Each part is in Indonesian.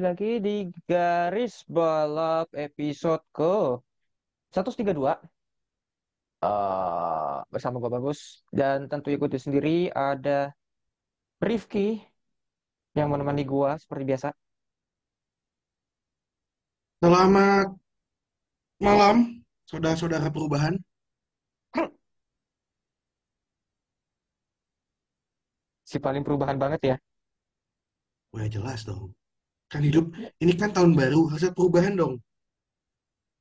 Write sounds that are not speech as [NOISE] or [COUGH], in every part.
Kembali lagi di Garis Balap episode ke 132 eh bersama gue Bagus dan tentu ikuti sendiri ada Rifki yang menemani gua seperti biasa. Selamat malam, saudara-saudara perubahan. Si paling perubahan banget ya. Wah, jelas dong. Kan hidup, ini kan tahun baru, harusnya perubahan dong.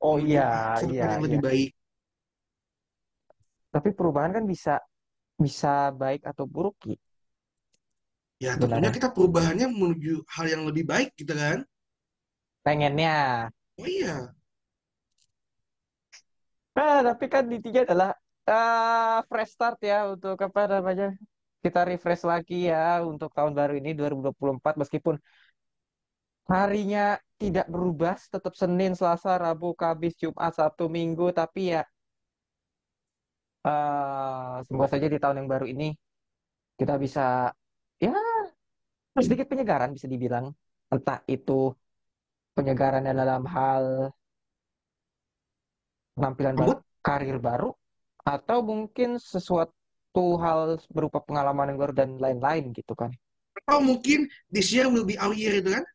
Oh iya, masa iya, yang iya. lebih baik. Tapi perubahan kan bisa bisa baik atau buruk Ki, Ya, tentunya sebenarnya. kita perubahannya menuju hal yang lebih baik, gitu kan? Pengennya. Oh iya, Nah, tapi kan intinya adalah eh fresh start ya untuk apa namanya? Kita refresh lagi ya untuk tahun baru ini 2024 meskipun harinya tidak berubah, tetap Senin, Selasa, Rabu, Kamis, Jumat, Sabtu, Minggu, tapi ya eh semoga saja di tahun yang baru ini kita bisa ya sedikit penyegaran bisa dibilang. Entah itu penyegaran dalam hal penampilan baru, karir baru, atau mungkin sesuatu hal berupa pengalaman yang baru dan lain-lain gitu kan. atau mungkin this year will be our year, itu kan?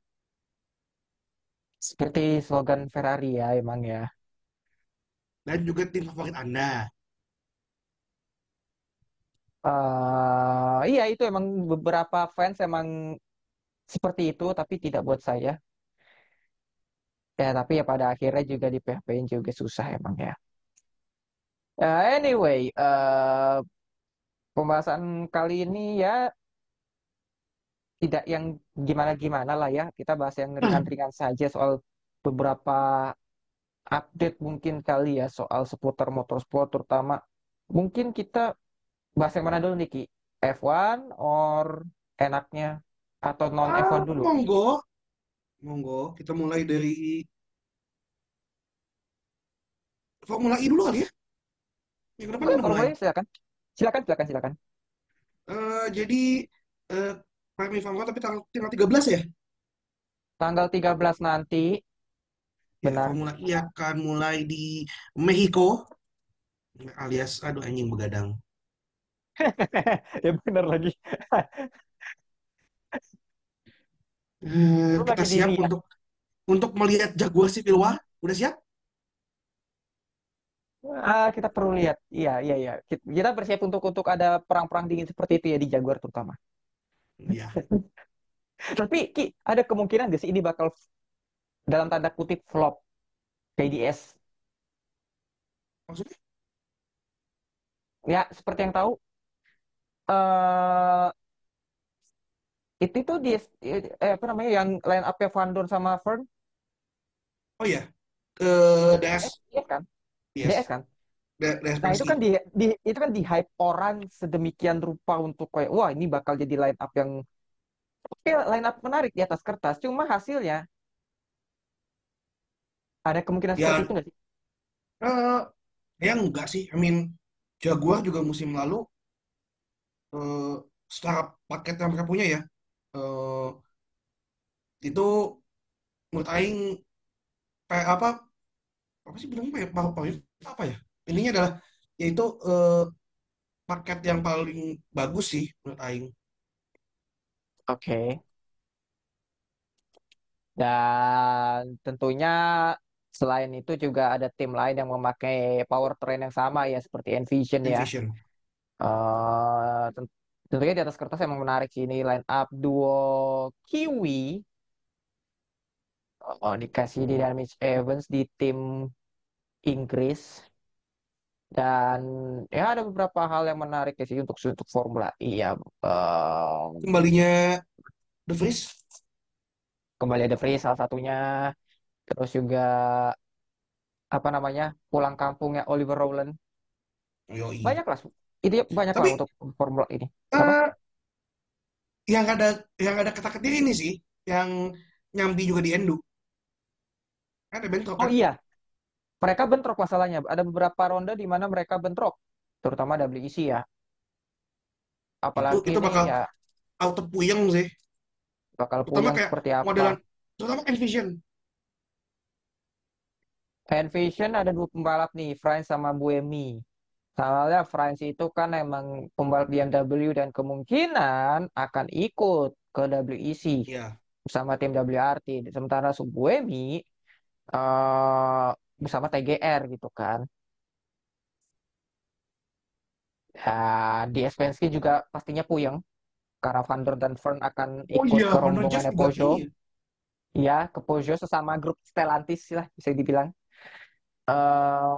Seperti slogan Ferrari ya emang ya. Dan juga tim favorit Anda. eh iya itu emang beberapa fans emang seperti itu tapi tidak buat saya. Ya tapi ya pada akhirnya juga di PHP-in juga susah emang ya. Eh, anyway, eh pembahasan kali ini ya tidak yang gimana-gimana lah ya. Kita bahas yang ringan-ringan saja soal beberapa update mungkin kali ya soal seputar motorsport terutama. Mungkin kita bahas yang mana dulu nih Ki? F1 or enaknya atau non Ah, F1 dulu? monggo, monggo. Kita mulai dari Formula E dulu kali ya. Kalau mulai. boleh silakan. Silakan, silakan, silakan. Eh, jadi, eh, correct me if I'm wrong, tapi tanggal, tanggal 13 ya? Tanggal 13 nanti, Ya, benar. Formula E akan mulai di Mexico, alias, aduh anjing begadang. [LAUGHS] Ya benar lagi. Lu kita siap diri ya. untuk untuk melihat Jaguar Civil War. Udah siap? Ah, kita perlu lihat. Iya, iya, iya. Kita kita bersiap untuk untuk ada perang-perang dingin seperti itu ya di Jaguar terutama. Iya. [LAUGHS] Tapi Ki, ada kemungkinan nggak sih ini bakal dalam tanda kutip flop KDS? Maksudnya? Ya, seperti yang tahu, eh itu tuh di eh, apa namanya yang line up-nya Van Dorn sama Fern, Oh iya, eh DS, DS, DS kan? yes, DS kan? Nah, itu kan di, di itu kan di hype orang sedemikian rupa untuk kayak wah ini bakal jadi line up yang oke line up menarik di atas kertas. Cuma hasilnya ada kemungkinan seperti itu Ya, nggak sih? eh, ya enggak sih. I mean, Jaguar juga musim lalu, eh, secara paket yang mereka punya ya, eh, itu menurut Aing kayak apa apa sih bilangnya ya power power apa ya intinya adalah yaitu eh, paket yang paling bagus sih menurut Aing Oke. Dan tentunya selain itu juga ada tim lain yang memakai powertrain yang sama ya seperti Envision ya. Envision Eh, ten- tentunya di atas kertas emang menarik sih ini line up duo Kiwi oh, dikasih Dynamic Evans di tim Inggris dan ya ada beberapa hal yang menarik ya sih untuk untuk Formula E ya Eh, Kembalinya The Vries. kembali ada Vries salah satunya terus juga apa namanya pulang kampungnya Oliver Rowland Yoi. banyak lah itu ya banyak lah untuk Formula ini kenapa eh, yang ada yang ada kata-kata ini sih, yang nyambi juga di Endo. Ada bentrok oh kan? iya mereka bentrok masalahnya. Ada beberapa ronde di mana mereka bentrok. Terutama WEC ya. Itu apalagi itu ini bakal ya. auto puyeng sih. bakal Terutama puyeng kayak seperti apa? modelan, terutama Envision. Envision ada dua pembalap nih France sama Buemi. Soalnya France itu kan emang pembalap BMW dan kemungkinan akan ikut ke WEC Iya. bersama tim WRT sementara Buemi eh bersama TGR gitu kan Ya, di Spenske juga pastinya puyeng karena Van der dan Fern akan Oh ikut iya, ke rombongannya Peugeot. iya. Ya, ke Peugeot sesama grup Stellantis lah bisa dibilang. Eh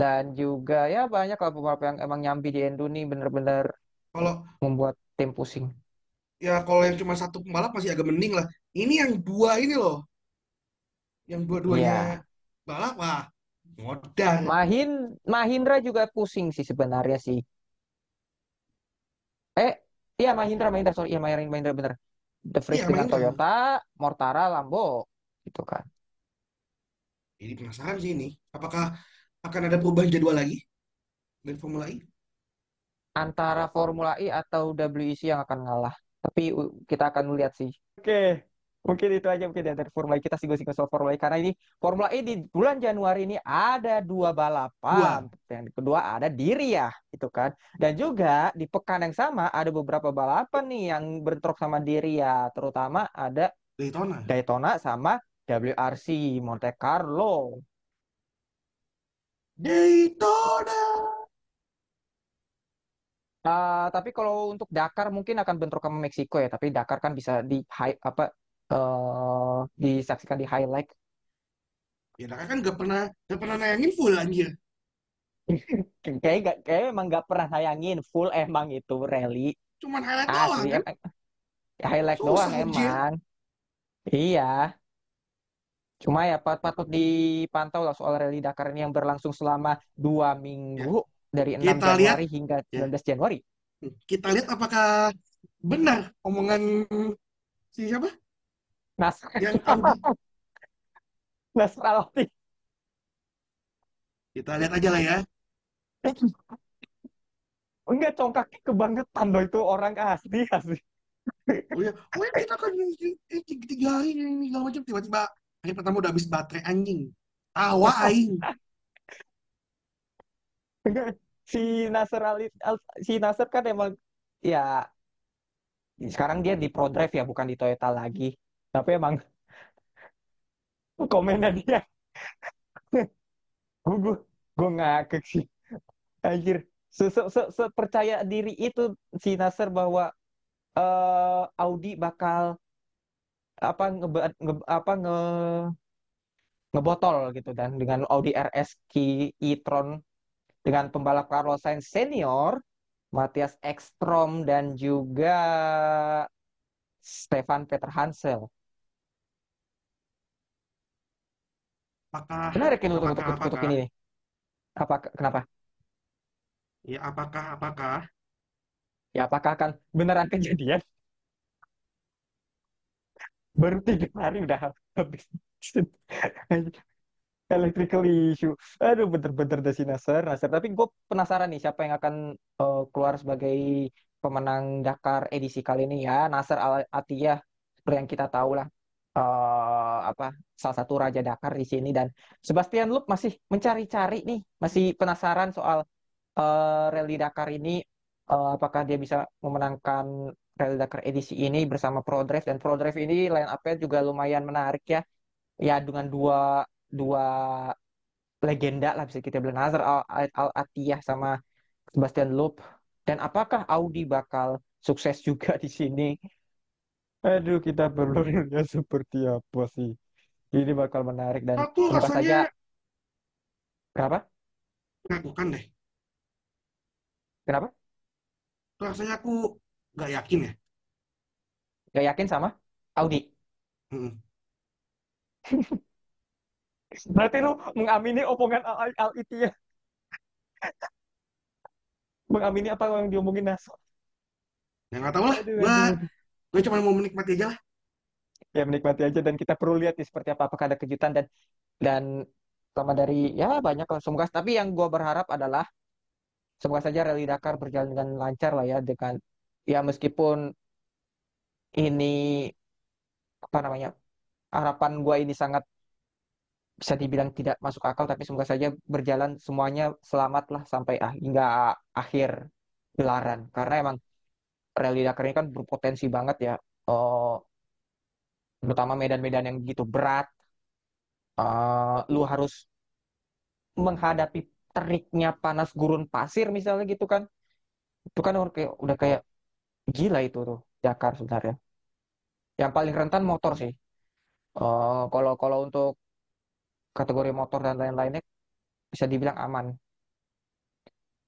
dan juga ya banyak lah pembalap yang emang nyambi di Endo nih bener-bener Kalau membuat tim pusing. ya kalau yang cuma satu pembalap masih agak mending lah. Ini yang dua ini loh, yang dua-duanya Iya, balap wah, modal. Mahin Mahindra juga pusing sih sebenarnya sih. Eh, iya Mahindra Mahindra sorry, iya Mahindra Mahindra bener. The Vries Iya, dengan Mahindra. Toyota, Mortara, Lambo gitu kan. Jadi penasaran sih ini, apakah akan ada perubahan jadwal lagi dari Formula E? antara Formula E atau WEC yang akan ngalah. Tapi kita akan melihat sih. Oke, mungkin itu aja mungkin ya dari Formula E. Kita singgung-singgung soal Formula E karena ini Formula E di bulan Januari ini ada dua Dua. balapan. Yang kedua ada di Riyadh, gitu kan. Dan juga di pekan yang sama ada beberapa balapan nih yang bentrok sama di Riyadh. Terutama ada Daytona. Daytona sama WRC Monte Carlo. Daytona. Ah, tapi kalau untuk Dakar mungkin akan bentrok sama Meksiko ya. Tapi Dakar kan bisa di apa eh disaksikan di highlight. Ya Dakar kan gak pernah gak pernah nayangin full anjir. [LAUGHS] Kayak gak, kayak emang nggak pernah sayangin full emang itu rally Cuman highlight doang asli kan. em- highlight doang Susah anjir. emang. Iya. Cuma ya pat- patut dipantau lah soal rally Dakar ini yang berlangsung selama dua Ya, minggu dari 6 kita lihat Januari hingga ya, 19 Januari. kita lihat apakah benar omongan si siapa? Nasr Yang Audi. [LAUGHS] Nasr Al-Attiyah. Kita lihat aja lah ya. Enggak congkaknya kebangetan loh itu orang asli asli. Oh ya, oh ya kita kan eh, tiga, hari ini segala macam tiba-tiba hari pertama udah habis baterai anjing. Tawa aing. Si Nasr Ali Al- si Nasr kan emang ya sekarang dia di ProDrive ya bukan di Toyota lagi. Tapi emang komennya dia gue gue gue ngakak sih anjir sepercaya diri itu si Nasr bahwa eh, Audi bakal apa nge, nge, apa nge ngebotol gitu dan dengan Audi RS e-tron dengan pembalap Carlos Sainz senior Matthias Ekstrom dan juga Stefan Peter Hansel. Apakah Menarik ini untuk, untuk, apakah untuk, untuk apakah ini nih. Apa kenapa? ya apakah apakah Ya apakah akan beneran kejadian? Baru tiga hari udah habis. [LAUGHS] Electrical issue. Aduh, bener-bener deh si Nasr. Nasr. Tapi gue penasaran nih siapa yang akan eh, keluar sebagai pemenang Dakar edisi kali ini ya. Nasr Al-Attiyah seperti yang kita tahu lah. Eh, apa salah satu raja Dakar di sini dan Sebastian Loeb masih mencari-cari nih, masih penasaran soal eh, Rally Dakar ini eh, apakah dia bisa memenangkan Rally Dakar edisi ini bersama ProDrive dan ProDrive ini line up-nya juga lumayan menarik ya. Ya dengan dua dua legenda lah bisa kita bilang Nazar Al, Al Attiyah sama Sebastian Loeb. Dan apakah Audi bakal sukses juga di sini? Aduh, kita perlu [LAUGHS] lihat seperti apa sih. Ini bakal menarik dan Aku semoga rasanya saja kenapa? meragukan deh. Kenapa? Rasanya aku nggak yakin ya. Gak yakin sama Audi. Mm-mm. [LAUGHS] Berarti lu mengamini omongan Al, Al itu ya? [LAUGHS] Mengamini apa yang diomongin Naso? Ya nggak tahu lah. Aduh, Gua, aduh, aduh. Gue cuma mau menikmati aja lah. Ya menikmati aja dan kita perlu lihat nih seperti apa apakah ada kejutan dan dan sama dari ya banyak lah semoga tapi yang gua berharap adalah semoga saja Rally Dakar berjalan dengan lancar lah ya dengan ya meskipun ini apa namanya harapan gua ini sangat bisa dibilang tidak masuk akal tapi semoga saja berjalan semuanya selamat lah sampai ah, hingga akhir gelaran karena emang Rally Dakar ini kan berpotensi banget ya. Oh terutama medan-medan yang gitu berat. Eh, lu harus menghadapi teriknya panas gurun pasir misalnya gitu kan. Itu kan udah kayak udah kayak gila itu tuh Dakar sebenarnya. Yang paling rentan motor sih. Kalau kalau untuk kategori motor dan lain-lainnya bisa dibilang aman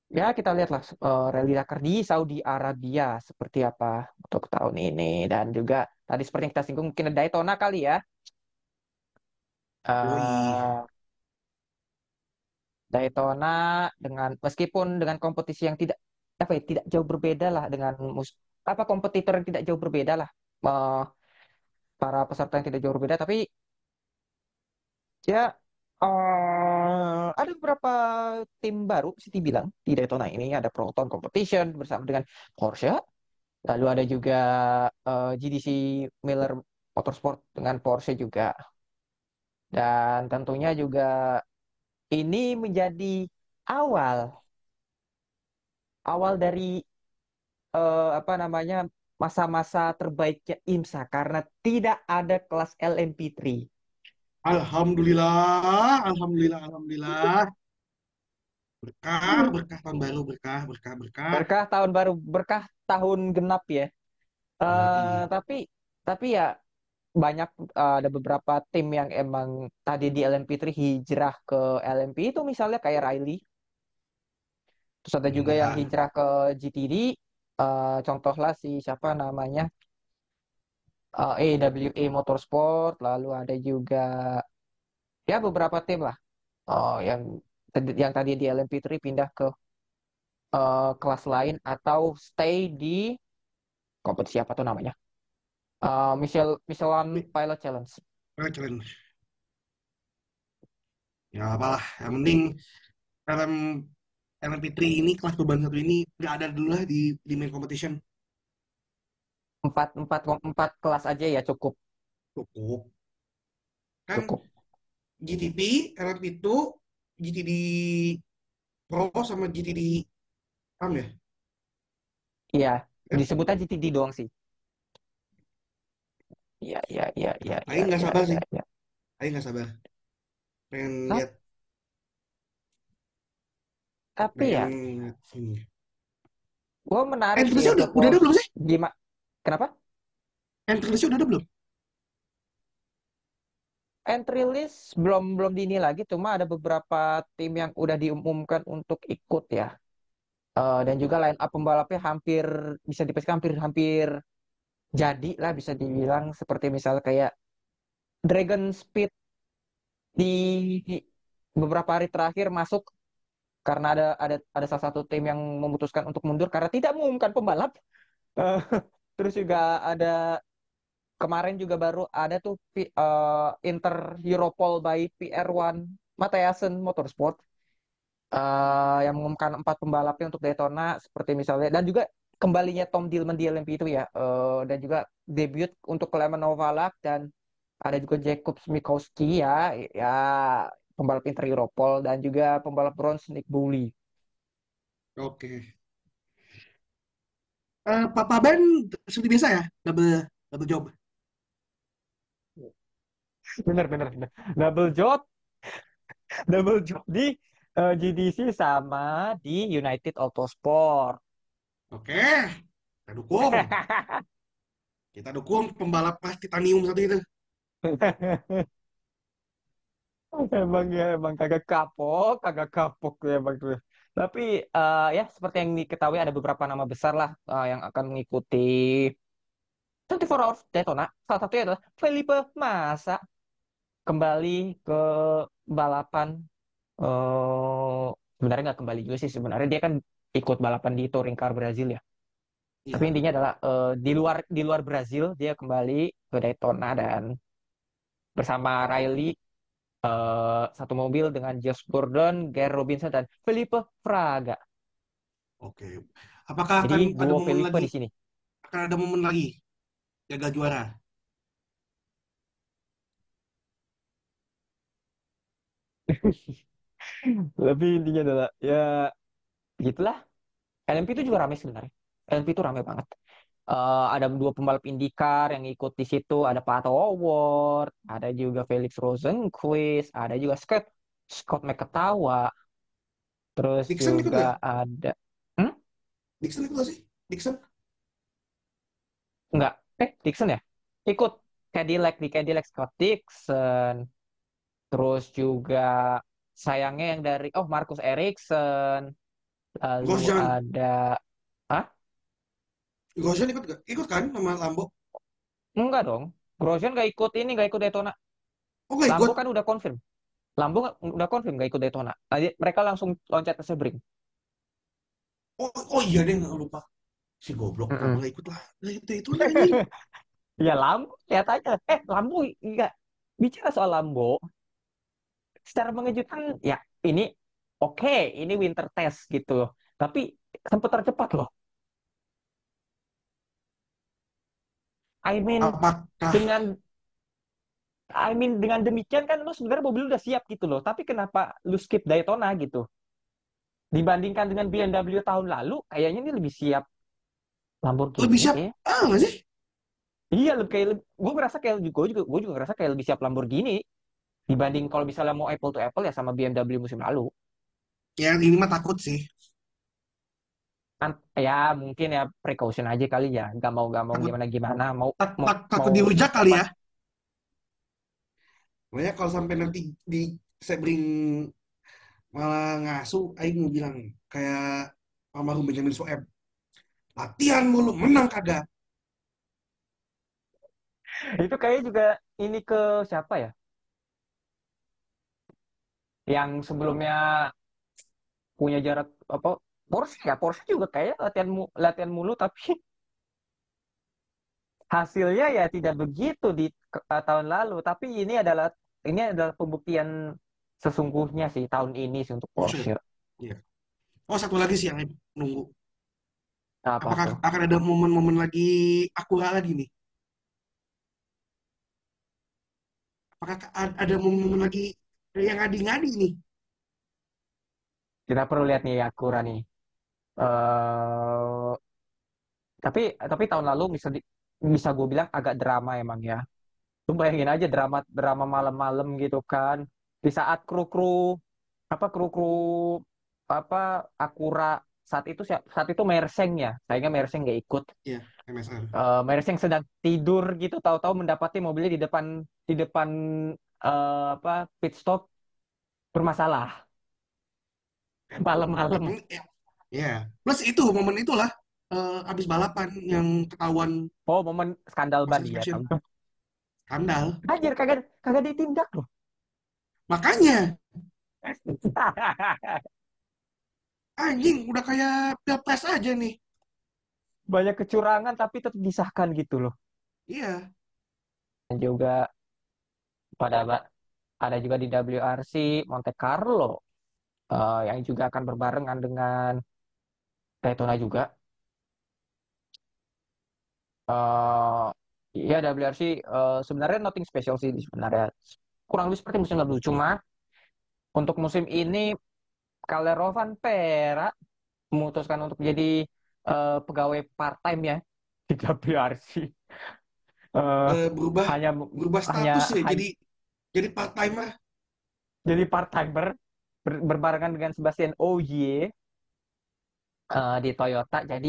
ya kita lihatlah eh, Rally Dakar di Saudi Arabia seperti apa untuk tahun ini. Dan juga tadi seperti yang kita singgung mungkin ada Daytona kali ya. Eh, Daytona dengan meskipun dengan kompetisi yang tidak apa ya tidak jauh berbeda lah dengan mus apa kompetitor yang tidak jauh berbeda lah. Eh, para peserta yang tidak jauh berbeda tapi ya eh, ada beberapa tim baru sih dibilang di Daytona ini ada Proton Competition bersama dengan Porsche lalu ada juga eh, GDC Miller Motorsport dengan Porsche juga dan tentunya juga ini menjadi awal awal dari eh, apa namanya masa-masa terbaiknya IMSA karena tidak ada kelas LMP3. Alhamdulillah, alhamdulillah, alhamdulillah. Berkah, berkah tahun baru, berkah, berkah, berkah. Berkah tahun baru, berkah tahun genap ya. Eh, Yoi. tapi tapi ya banyak eh, ada beberapa tim yang emang tadi di LMP3 hijrah ke LMP itu misalnya kayak Riley. Terus ada juga yang Iya. hijrah ke GTD. Eh, contohlah si siapa namanya eh, AWA Motorsport. Lalu ada juga ya beberapa tim lah eh, yang yang tadi di LMP3 pindah ke eh, kelas lain atau stay di kompetisi apa tuh namanya? Eh, Michel Michelin Pilot Challenge. Oke, challenge. Ya apalah, yang penting LM LMP3 ini kelas beban satu ini nggak ada dulu lah di di main competition Empat, empat, empat kelas aja ya cukup, cukup kan cukup. GTP LMP2 GTD Pro sama GTD Am ya Iya, Ya. disebut aja GTD doang sih. Iya, iya, iya, iya, iya, Aing nggak iya, sabar iya, sih iya. Aing nggak sabar pengen Ta- lihat Tapi ya, pengen lihat ini gue menarik ya udah udah ada mau belum sih gimana? Kenapa? entrance udah ada belum Entry list belum belum dini lagi, cuma ada beberapa tim yang udah diumumkan untuk ikut ya. Eh, dan juga line up pembalapnya hampir bisa dipastikan hampir hampir jadi lah bisa dibilang seperti misalnya kayak Dragon Speed di beberapa hari terakhir masuk karena ada ada ada salah satu tim yang memutuskan untuk mundur karena tidak mengumumkan pembalap. Eh, terus juga ada kemarin juga baru ada tuh eh, Inter Europol by PR1 Mathiasen Motorsport. Eh, yang mengumumkan empat pembalapnya untuk Daytona seperti misalnya dan juga kembalinya Tom Dillman di LMP itu ya. Eh, dan juga debut untuk Clement Novalak dan ada juga Jacob Smikowski ya ya pembalap Inter Europol dan juga pembalap bronze Nick Bully oke Eh, Papa Ben seperti biasa ya? Double double job. Bener bener bener. Double job. [LAUGHS] Double job di eh, GDC sama di United Autosport. Oke kita dukung. [LAUGHS] Kita dukung pembalap kelas titanium satu itu. [LAUGHS] Emang ya, emang kagak kapok, kagak kapok tuh emang tuh. Tapi eh, ya seperti yang diketahui ada beberapa nama besar lah eh, yang akan mengikuti 24 Hours Daytona. Salah satunya adalah Felipe Massa kembali ke balapan. eh sebenarnya nggak kembali juga sih. Sebenarnya dia kan ikut balapan di Touring Car Brazil ya. Tapi Iya. intinya adalah eh, di luar di luar Brazil dia kembali ke Daytona dan bersama Riley eh, satu mobil dengan Josh Gordon, Gary Robinson dan Felipe Fraga. Oke. Apakah Jadi akan ada momen Felipe lagi? di sini. Akan ada momen lagi jaga juara? [LAUGHS] Lebih intinya adalah ya gitulah. LMP itu juga ramai sebenarnya. LMP itu ramai banget. Eh, ada dua pembalap IndyCar yang ikut di situ. Ada Pato O'Ward, ada juga Felix Rosenqvist, ada juga Scott Scott McKetawa, terus Dixon juga ada hmm? Dixon ikut nggak sih? Dixon? Enggak. Eh, Dixon ya? Ikut Cadillac di Cadillac Scott Dixon. Terus juga sayangnya yang dari oh Marcus Ericsson. Lalu Grosjean. ada Hah? Grosjean ikut nggak? Ikut kan sama Lambo? Enggak dong. Grosjean nggak ikut ini, nggak ikut Daytona. Oh ikut? Lambo kan udah confirm. Lambo nggak- udah confirm nggak ikut Daytona. Tadi mereka langsung loncat ke Sebring. Oh, oh iya deh nggak lupa. Si goblok kenapa Mm-mm. nggak ikut lah? Nah, itu itu anjing. [LAUGHS] Ya Lambo, lihat aja. Eh, Lambo enggak. Bicara soal Lambo, secara mengejutkan ya ini oke, ini winter test gitu. Tapi sempat tercepat loh. I mean Apakah dengan I mean dengan demikian kan lu sebenarnya mobil udah siap gitu loh. Tapi kenapa lu skip Daytona gitu? Dibandingkan dengan BMW tahun lalu, kayaknya ini lebih siap Lamborghini lebih siap? kayaknya. Ah nggak sih? Iya, lebih kayak gue ngerasa kayak gue juga gue juga ngerasa kayak lebih siap Lamborghini dibanding kalau misalnya mau apple to apple ya sama BMW musim lalu. Ya ini mah takut sih. Kan ya mungkin ya precaution aja kali ya, nggak mau nggak mau Takut gimana gimana mau tak, mau tak- takut mau dihujat kali ya. Makanya kalau sampai nanti di Sebring malah ngasu, Aing mau bilang kayak almarhum Benjamin Sueb. Latihan mulu, menang kagak. itu kayaknya juga ini ke siapa ya? Yang sebelumnya punya jarak apa Porsche ya Porsche juga kayak latihan mu- latihan mulu tapi [LAUGHS] hasilnya ya tidak begitu di eh, tahun lalu tapi ini adalah ini adalah pembuktian sesungguhnya sih tahun ini sih untuk Porsche. Iya. Oh satu lagi sih yang nunggu. apa Apakah tuh akan ada momen-momen lagi Acura lagi nih? Apakah ada momen-momen lagi yang ngadi-ngadi nih? kita perlu lihat nih Acura nih eh tapi tapi tahun lalu bisa di- bisa gue bilang agak drama emang ya. Lu bayangin aja drama drama malam-malam gitu kan. Di saat kru-kru apa kru-kru apa Acura saat itu saat itu Merseng ya. Sayangnya Merseng nggak ikut. Iya, MSR. Eh, Merseng sedang tidur gitu tahu-tahu mendapati mobilnya di depan di depan eh, apa pit stop bermasalah. Malam-malam Emang ya, ya. Plus itu momen itulah eh, abis balapan yang ketahuan oh momen skandal ban ya skandal. Anjir kagak kagak ditindak loh Makanya [LAUGHS] anjing udah kayak pilpres aja nih. banyak kecurangan tapi tetap disahkan gitu loh Iya. dan juga pada ada juga di WRC Monte Carlo eh, yang juga akan berbarengan dengan Daytona juga. Eh ya WRC eh, sebenarnya nothing special sih sebenarnya. Kurang lebih seperti musim lalu cuma untuk musim ini Calero Van Pera memutuskan untuk jadi eh, pegawai part time ya di WRC Eh, berubah hanya berubah hanya status ya hanya jadi jadi part timer. jadi part timer ber- berbarengan dengan Sebastian Ogier eh, di Toyota. Jadi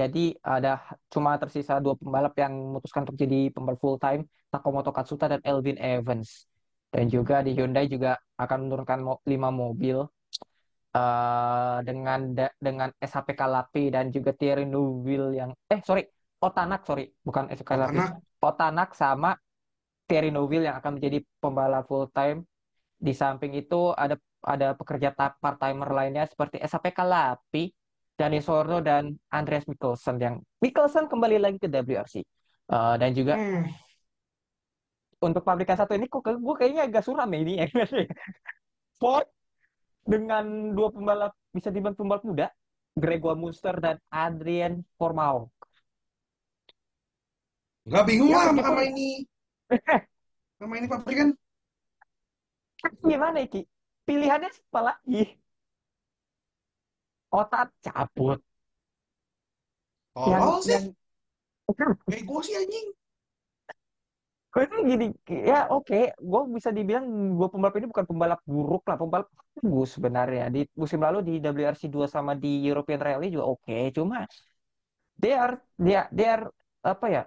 jadi ada cuma tersisa dua pembalap yang memutuskan untuk jadi pembalap full time, Takamoto Katsuta dan Elvin Evans. Dan juga di Hyundai juga akan menurunkan mo- 5 mobil eh, dengan da- dengan SHP Kalapi dan juga Thierry Neuville yang eh sorry Otanak sorry bukan SHP Kalapi Otanak. Otanak sama Thierry Neuville yang akan menjadi pembalap full time di samping itu ada ada pekerja part timer lainnya seperti SHP Kalapi Dani Sordo dan Andreas Mikkelsen yang Mikkelsen kembali lagi ke WRC Eh, dan juga Hmm. untuk pabrikan satu ini kok gue kayaknya agak suram ya ini ya [LAUGHS] Ford dengan dua pembalap bisa dibilang pembalap muda Gregor Munster dan Adrian Formau Nggak bingung Ya, lah sama, sama ini. [LAUGHS] Sama ini pabrikan. gimana Ki? Pilihannya siapa lagi? Otak cabut. Tolol sih. yang Ego sih anjing. gue tuh gini, ya oke, gue bisa dibilang dua pembalap ini bukan pembalap buruk lah, pembalap bagus sebenarnya. Di musim lalu di WRC 2 sama di European Rally juga oke, cuma they are dia they are apa ya?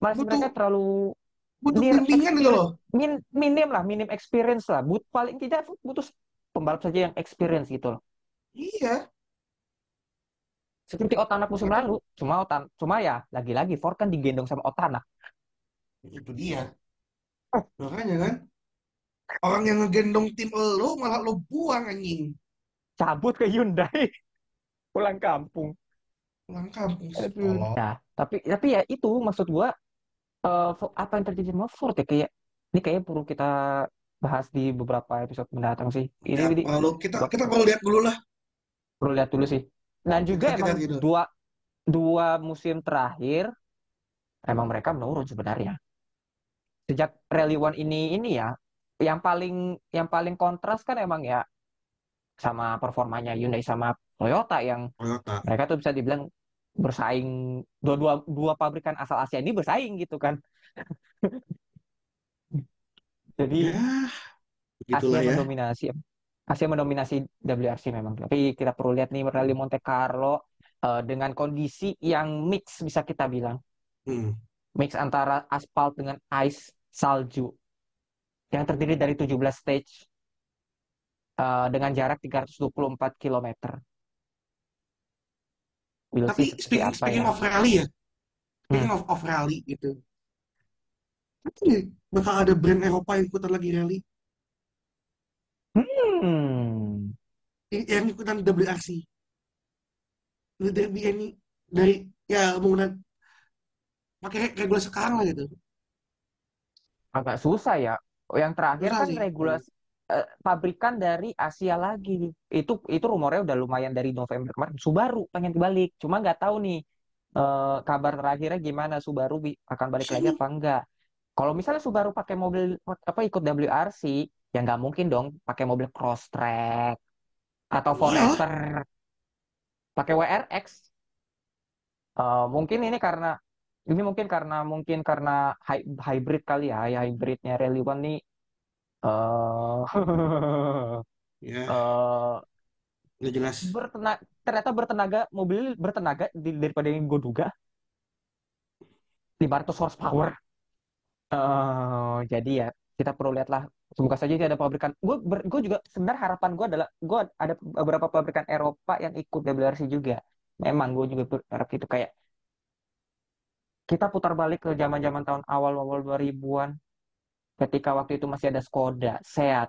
Masih Butuh- mereka terlalu Butuh bimbingan gitu loh. min, minim lah, minim experience lah. But paling tidak butuh pembalap saja yang experience gitu loh. Iya. Seperti Otanak musim lalu, cuma Otan, cuma ya lagi-lagi Ford kan digendong sama Otanak. Itu dia. Makanya kan. Orang yang ngegendong tim lo malah lo buang anjing. Cabut ke Hyundai, [LAUGHS] pulang kampung. Pulang kampung. Aduh. Tolol. Nah, tapi tapi ya itu maksud gua Fo- apa yang terjadi sama Ford ya kayak ini kayaknya perlu kita bahas di beberapa episode mendatang sih. Ini, Ya, ini perlu kita kita perlu lihat dulu lah. perlu lihat dulu sih. Dan juga emang gitu. dua dua musim terakhir emang mereka menurun sebenarnya. Sejak Rally One ini ini ya, yang paling yang paling kontras kan emang ya sama performanya Hyundai sama Toyota yang Toyota. mereka tuh bisa dibilang bersaing dua dua dua pabrikan asal Asia ini bersaing gitu kan. [LAUGHS] Jadi Ya, Asia ya. mendominasi Asia mendominasi WRC memang. Tapi kita perlu lihat nih Rally Monte Carlo eh, dengan kondisi yang mix bisa kita bilang. Hmm. Mix antara aspal dengan ice salju yang terdiri dari 17 stage eh, dengan jarak 324 km. We'll Tapi speaking speaking ya. of rally ya, speaking of of rally gitu. Bakal ada brand Eropa yang ikutan lagi rally, Hmm. Yang ikutan WRC. Dari ini dari ya menggunakan pakai re- regulasi sekarang lah gitu. Agak susah ya. Yang terakhir Susah kan sih. regulasi eh, pabrikan dari Asia lagi. Itu itu rumornya udah lumayan dari November kemarin. Subaru pengen balik. Cuma nggak tahu nih eh, kabar terakhirnya gimana Subaru akan balik lagi apa enggak. Kalau misalnya Subaru pakai mobil apa ikut WRC, ya nggak mungkin dong pakai mobil cross track atau Iyalah. Forester pakai WRX. Eh, mungkin ini karena ini mungkin karena mungkin karena hy- hybrid kali ya, ya hybridnya Rally One nih eh [LAUGHS] Ya, udah jelas. bertenaga, ternyata bertenaga mobil bertenaga di- daripada yang gue duga 500 horsepower. Eh, jadi ya kita perlu lihatlah semoga saja tidak ada pabrikan. Gue gue juga sebenarnya harapan gue adalah gue ada beberapa pabrikan Eropa yang ikut WRC juga. Memang gue juga berharap itu kayak kita putar balik ke zaman-zaman tahun awal-awal 2000-an ketika waktu itu masih ada Skoda, Seat,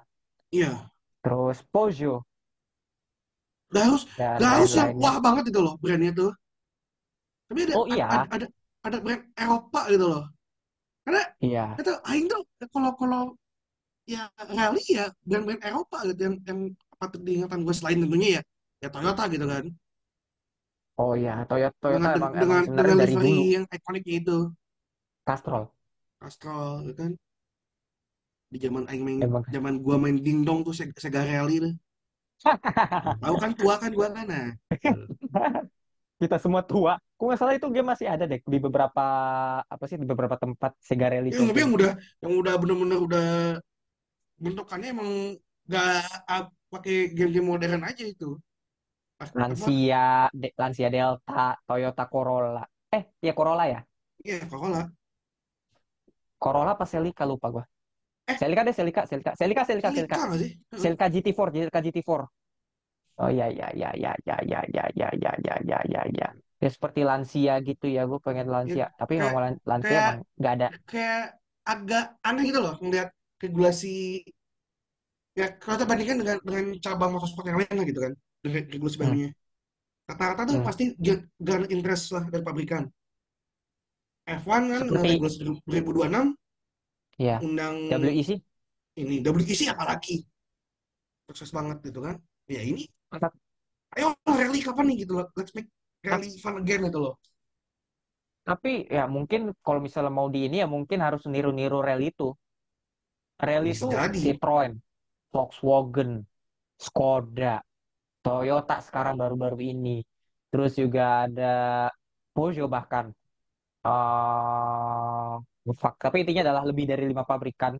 Iya, terus Peugeot udah harus Gak harus yang wah banget itu loh brandnya tuh. Tapi ada, Oh, iya. ada, ada, ada brand Eropa gitu loh. Karena Iya, itu Aing tuh kalau kalau ya rally ya brand-brand Eropa gitu yang yang patut diingatan gue selain tentunya ya ya Toyota gitu kan. oh iya, Toyota Toyota Dengan emang dengan emang dengan dari livery dulu yang ikoniknya itu Castrol. Castrol gitu kan. Di zaman Aing main Emang. zaman gua main dingdong tuh Sega, Sega Rally tuh. [LAUGHS] Tahu kan tua kan gua kan nah. [LAUGHS] Kita semua tua. Kok nggak salah itu game masih ada deh di beberapa apa sih di beberapa tempat Sega Rally Ya, tapi yang udah yang udah bener-bener udah bentukannya emang gak ah, pakai game-game modern aja itu. Pas- apa? Lancia, De- Lancia Delta, Toyota Corolla. Eh, ya Corolla ya. Iya, Corolla. Corolla apa Celica lupa gua. Eh, Celica deh, Celica, Celica, Celica, Celica, Celica, Celica nggak sih? Heeh. Celica GT4, Celica GT4. Oh ya ya ya ya ya ya ya ya ya ya ya ya ya. Ya seperti lansia gitu ya, gue pengen Ya, lansia. Tapi kayak ngomong lan- lansia kayak emang nggak ada. kayak agak aneh gitu loh ngeliat regulasi ya kalau kita bandingkan dengan dengan cabang motorsport yang lain lah gitu kan dengan regulasi Hmm, barunya. Rata-rata tuh hmm. pasti gun interest lah dari pabrikan. F1 kan Seperti regulasi 2026 ya undang WEC. ini WEC apalagi? Sukses banget gitu kan. Ya ini Mantap. ayo rally kapan nih gitu loh? Let's make rally fun again gitu loh. Tapi ya mungkin kalau misalnya mau di ini ya mungkin harus niru-niru rally itu. Rally itu jadi Citroen, Volkswagen, Skoda, Toyota sekarang baru-baru ini. Terus juga ada Peugeot bahkan. fuck. Tapi intinya adalah lebih dari lima pabrikan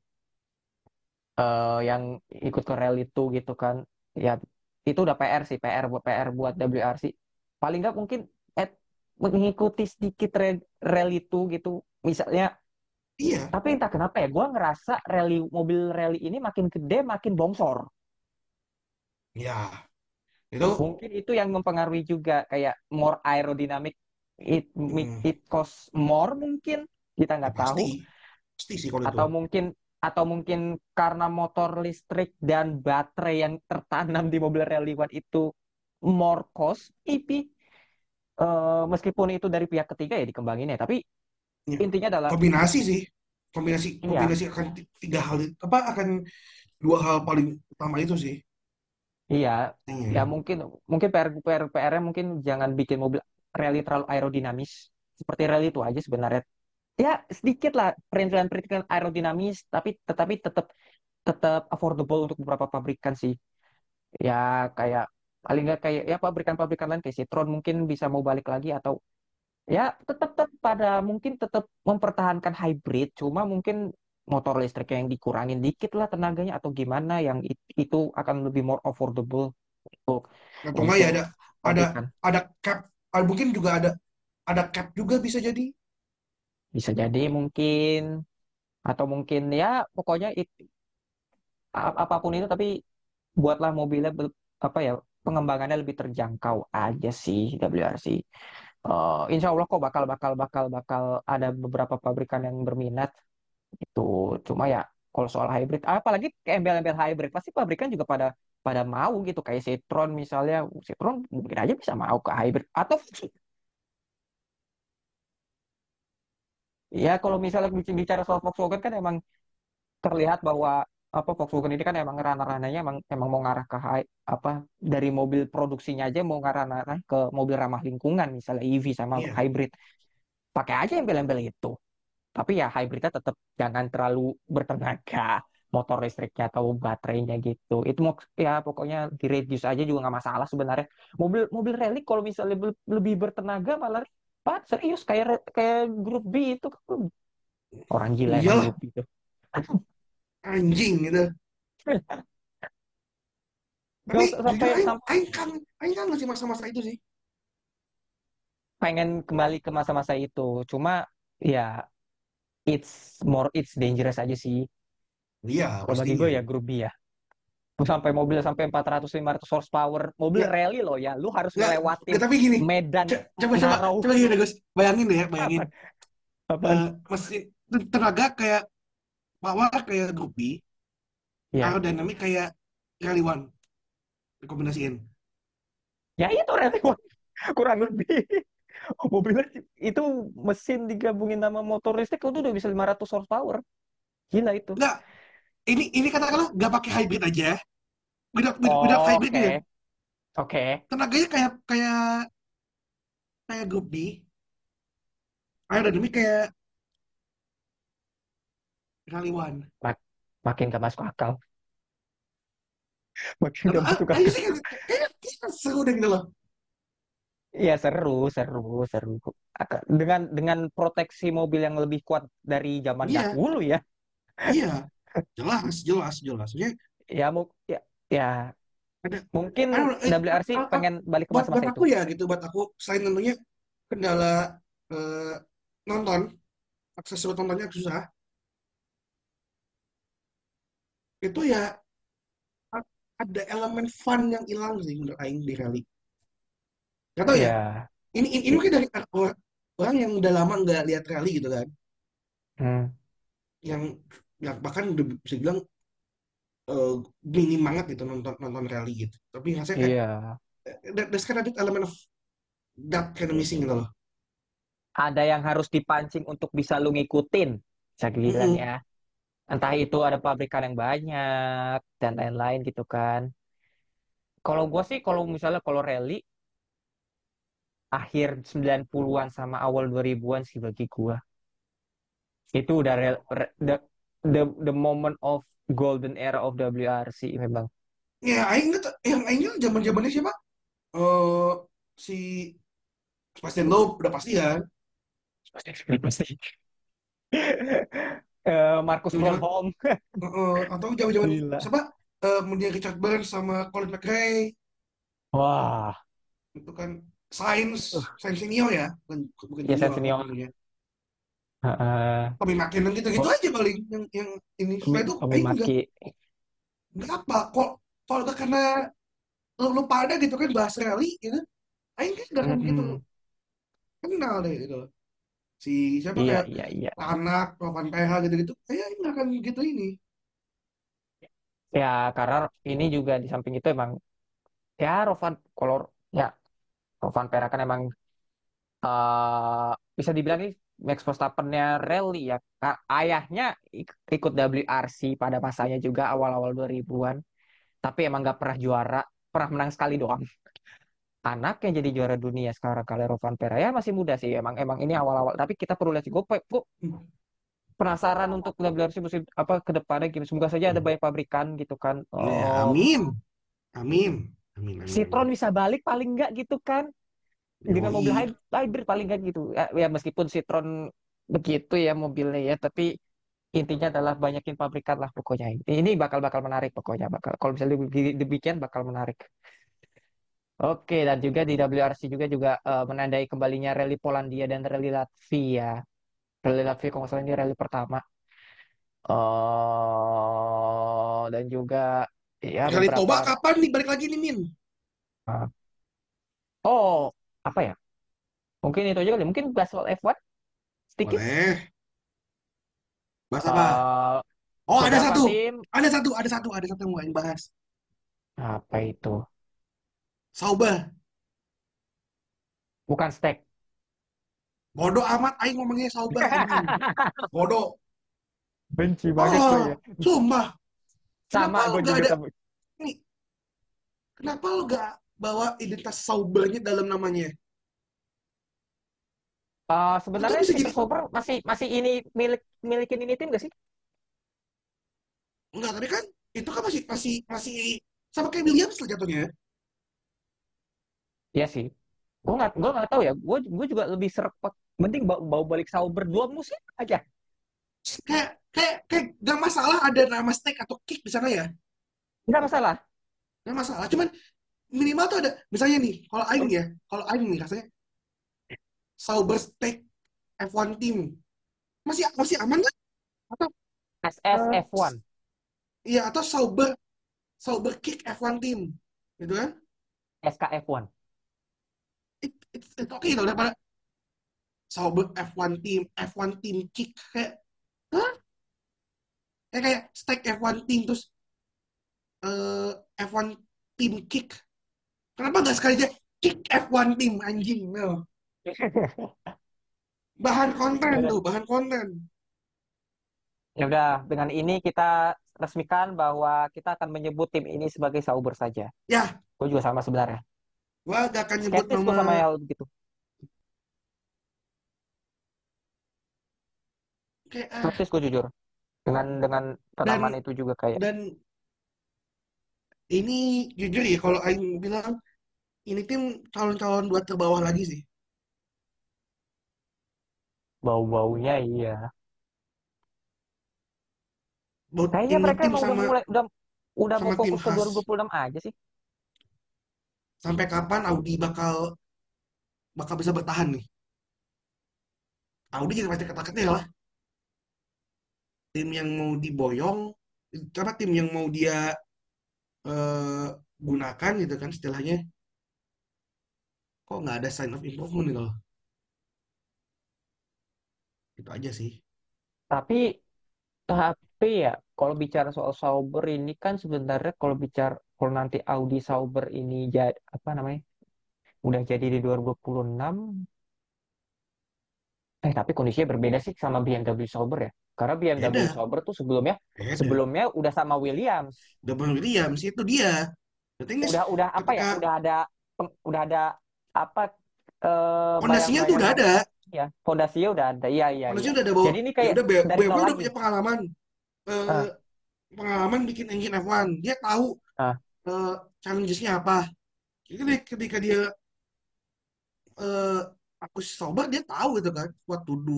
eh, yang ikut ke rally itu gitu kan. Ya itu udah PR sih, PR buat PR buat WRC. Paling nggak mungkin eh, mengikuti sedikit rally itu gitu. Misalnya, iya. Tapi entah kenapa ya, gue ngerasa rally mobil rally ini makin gede makin bongsor. ya itu Mungkin itu yang mempengaruhi juga kayak more aerodynamic, it mm, it cost more mungkin kita nggak tahu. pasti sih kalau itu. Atau mungkin atau mungkin karena motor listrik dan baterai yang tertanam di mobil rally one itu more cost maybe. Eh, meskipun itu dari pihak ketiga ya dikembangin ya tapi Ya, intinya adalah kombinasi sih. Kombinasi iya. kombinasi akan ti- tiga hal itu apa akan dua hal paling utama itu sih. Iya. Ya Iya. mungkin mungkin PR PR PR-nya mungkin jangan bikin mobil rally terlalu aerodinamis. Seperti rally itu aja sebenarnya. Ya sedikit lah perintilan-perintilan aerodinamis tapi tetapi tetap tetap affordable untuk beberapa pabrikan sih. Ya kayak paling nggak kayak ya pabrikan-pabrikan lain kayak Citroen mungkin bisa mau balik lagi atau ya tetap tetap pada mungkin tetap mempertahankan hybrid cuma mungkin motor listrik yang dikurangin dikit lah tenaganya atau gimana yang it- itu akan lebih more affordable untuk atau enggak ya ada ada pabrikan ada cap ah, mungkin juga ada ada cap juga bisa jadi. Bisa jadi mungkin atau mungkin ya pokoknya it- apa pun itu tapi buatlah mobilnya apa ya pengembangannya lebih terjangkau aja sih WRC Eh, insya Allah kok bakal bakal bakal bakal ada beberapa pabrikan yang berminat itu cuma ya kalau soal hybrid apalagi embel-embel hybrid pasti pabrikan juga pada pada mau gitu. Kayak Citroen misalnya Citroen mungkin aja bisa mau ke hybrid. Atau ya kalau misalnya bicara soal Volkswagen kan emang terlihat bahwa apa Volkswagen ini kan emang ranah-ranahnya emang emang mau ngarah ke hy- apa dari mobil produksinya aja mau ngarah-ngarah ke mobil ramah lingkungan misalnya EV sama iya. hybrid. Pakai aja embel-embel itu. Tapi ya hybridnya tetap jangan terlalu bertenaga motor listriknya atau baterainya gitu. Itu mau ya pokoknya di reduce aja juga nggak masalah sebenarnya. Mobil mobil rally kalau misalnya lebih bertenaga malah Pak, serius kayak kayak grup B itu. Orang gila iyalah grup B itu anjing gitu. [LAUGHS] Tapi jujur sampai aing kan aing kan masih masa-masa itu sih. Pengen kembali ke masa-masa itu. Cuma ya it's more it's dangerous aja sih. Iya pastinya gue ya grup B ya sampai mobil sampai 400-500 horsepower mobil nggak rally loh ya. Lu harus nggak ngelewatin nggak tapi gini medan Co- coba coba coba gini deh Gus. Bayangin deh ya bayangin. [LAUGHS] Apaan? Eh, mesin tenaga kayak power kayak grup B ya aerodinamik kayak rally one dikombinasiin ya itu rally one. [LAUGHS] kurang lebih. [LAUGHS] Mobilnya itu mesin digabungin sama motor listrik itu udah bisa 500 horsepower. Gila itu. Nggak ini ini katakanlah nggak pakai hybrid aja. Without without, without oh hybrid oke. aja oke. Tenaganya kayak kayak kayak grup B aerodinamik kayak rally one Mak- makin gak masuk akal. Makin gak masuk ayo akal. sih kayaknya seru deh gitu loh. Iya seru, seru, seru. Aka- Dengan dengan proteksi mobil yang lebih kuat dari zaman iya. dahulu ya. iya. Jelas jelas jelas. Maksudnya Ya mau ya, ya. Ada mungkin know, eh, WRC ah, ah, pengen balik ke buat buat masa-masa itu. aku ya gitu buat aku. Selain tentunya kendala eh, nonton akses buat nontonnya susah itu ya ada elemen fun yang hilang sih menurut Aing di rally. Gak tau ya, ya ini ini, ini mungkin dari orang, orang yang udah lama nggak lihat rally gitu kan, hmm. yang yang bahkan udah bisa bilang eh, minim banget gitu nonton nonton rally gitu. Tapi rasanya kayak iya eh, there- there's kind of element of that kind of missing gitu loh. ada yang harus dipancing untuk bisa lu ngikutin bisa dibilang Mm-mm. ya entah itu ada pabrikan yang banyak dan lain-lain gitu kan kalau gua sih kalau misalnya kalau rally akhir 90-an sama awal 2000-an sih bagi gua itu udah rel- re- the, the the moment of golden era of WRC memang Ya, Aing yang Aing zaman zamannya siapa? Eh si Sebastian Loeb udah pasti kan. pasti [LAUGHS] Eh, Marcus Zaman Froome eh, atau gila. siapa? Eh kemudian Richard Burns sama Colin McRae. Wah. Itu kan Sainz, uh, Sainz senior ya, bukan bukan ya junior. senior. Tentunya. Heeh. Tommy McKinnon gitu-gitu Kok aja paling yang yang ini. Tommy Setelah itu Tommy Maki nggak apa kok kalau karena lu, lu pada gitu kan bahas rally gitu, Aing kan nggak akan begitu Mm-mm. kenal deh gitu. Si siapa Iya, kayak iya, iya. anak, Rovan PH gitu-gitu, saya nggak akan gitu ini. Ya, karena ini juga di samping itu emang ya Rovan kalau ya Rovan Pera kan emang eh bisa dibilang ini Max Verstappen-nya rally ya. Ayahnya ik- ikut WRC pada masanya juga awal-awal 2000-an, tapi emang nggak pernah juara, pernah menang sekali doang. Anak yang jadi juara dunia sekarang kali Rovan Pera ya masih muda sih emang emang ini awal-awal. Tapi kita perlu lihat sih gue gue Hmm. penasaran untuk WRC musim apa ke depannya gitu semoga saja ada banyak pabrikan gitu kan. Ya, oh. amin, amin, amin, amin, Citron amin. bisa balik paling nggak gitu kan? Dengan mobil hybrid, paling nggak gitu. Ya, ya meskipun Citron begitu ya mobilnya ya tapi intinya adalah banyakin pabrikan lah pokoknya. Ini bakal bakal menarik pokoknya bakal kalau misalnya demikian bakal menarik oke dan juga di WRC juga juga eh, menandai kembalinya rally Polandia dan rally Latvia rally Latvia kalau nggak salah ini rally pertama eh dan juga ya Toba beberapa kapan nih balik lagi nih Min? oh apa ya mungkin itu aja kali mungkin bahas soal F1 sedikit Boleh. Bahas apa? Eh, Oh, ada satu. tim Ada satu, ada satu, ada satu yang mau bahas. apa itu Sauber. bukan stack Bodoh amat Aing ngomongnya Sauber. [LAUGHS] Bodoh. benci banget gue ya Oh, sumpah. sama gue gak juga ada nih? Kenapa lu gak bawa identitas Saubernya dalam namanya? Itu sebenarnya Peter Sauber masih masih ini milik milikin ini tim gak sih enggak, tapi kan itu kan masih masih masih sama kayak Williams lah jatuhnya. Iya sih. Gue nggak gue nggak tahu ya. Gue gue juga lebih serap mending bawa, bawa balik Sauber dua musim aja. Kayak kayak kayak gak masalah ada nama stake atau kick di sana ya. nggak masalah. Gak masalah. Cuman minimal tuh ada misalnya nih, kalau Aing ya, kalau Aing nih rasanya Sauber stake F1 team. Masih masih aman kan? Atau eh, SSF1 iya atau Sauber Sauber kick F1 team. Gitu kan? SKF1 It, it's, it's okay loh daripada Sauber F1 team F1 team kick kayak hah? Kayak kayak stake F1 team terus eh, F1 team kick. Kenapa nggak sekali aja kick F1 team anjing? No. [LAUGHS] Bahan konten Ya udah. tuh, bahan konten. Ya udah, dengan ini kita resmikan bahwa kita akan menyebut tim ini sebagai Sauber saja. Ya, Gue juga sama sebenarnya. Gua gak akan nyebut Skeptis gue sama nama hal begitu. kayak ah Skeptis gue jujur. Dengan dengan dan penamaan itu juga kayak dan ini jujur ya kalau Aing bilang ini tim calon-calon dua terbawah lagi sih. bau-baunya iya. Buat Kayaknya mereka udah sama mulai udah udah mau fokus ke khas. 2026 aja sih. Sampai kapan Audi bakal bakal bisa bertahan nih? Audi jadi pasti kata-katanya lah. Tim yang mau diboyong apa tim yang mau dia eh, gunakan gitu kan istilahnya kok nggak ada sign of improvement gitu loh itu aja sih Tapi tapi ya kalau bicara soal Sauber ini kan sebenarnya kalau bicara kalau nanti Audi Sauber ini jadi apa namanya udah jadi di 2026 eh tapi kondisinya berbeda sih sama BMW Sauber ya. Karena BMW beda Sauber tuh sebelumnya beda sebelumnya udah sama Williams. double Williams itu dia Udah udah apa ya? Udah ada udah ada apa eh, fondasinya tuh udah bayang-bayangan ada ya. Fondasinya udah ada. Iya iya fondasinya udah ada bahwa Jadi ini ya kayak udah BMW udah punya pengalaman eh, Ah, pengalaman bikin engine F1 dia tahu ah. Eh, challenges-nya apa? Jadi ketika dia eh, aku sober dia tahu gitu kan to do.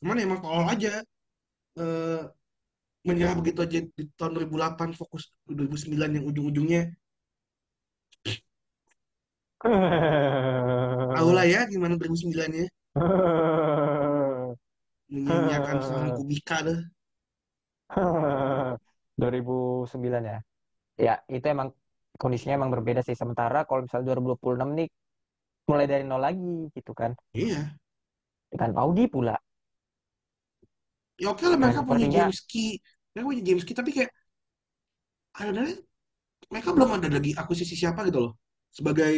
Cuman emang tolol aja. Eh, menyerah begitu aja di tahun 2008 fokus ke 2009 yang ujung-ujungnya. Tahu lah ya gimana 2009 nya. Menyanyiakan seorang Kubika tuh 2009 [LAUGHS] ya. Ya, itu emang kondisinya emang berbeda sih. Sementara kalau misalnya 2026 nih mulai dari nol lagi gitu kan. iya Dengan Audi pula. ya oke lah mereka punya sepertinya James Key mereka punya James Key tapi kayak ada mereka belum ada lagi akuisisi siapa gitu loh sebagai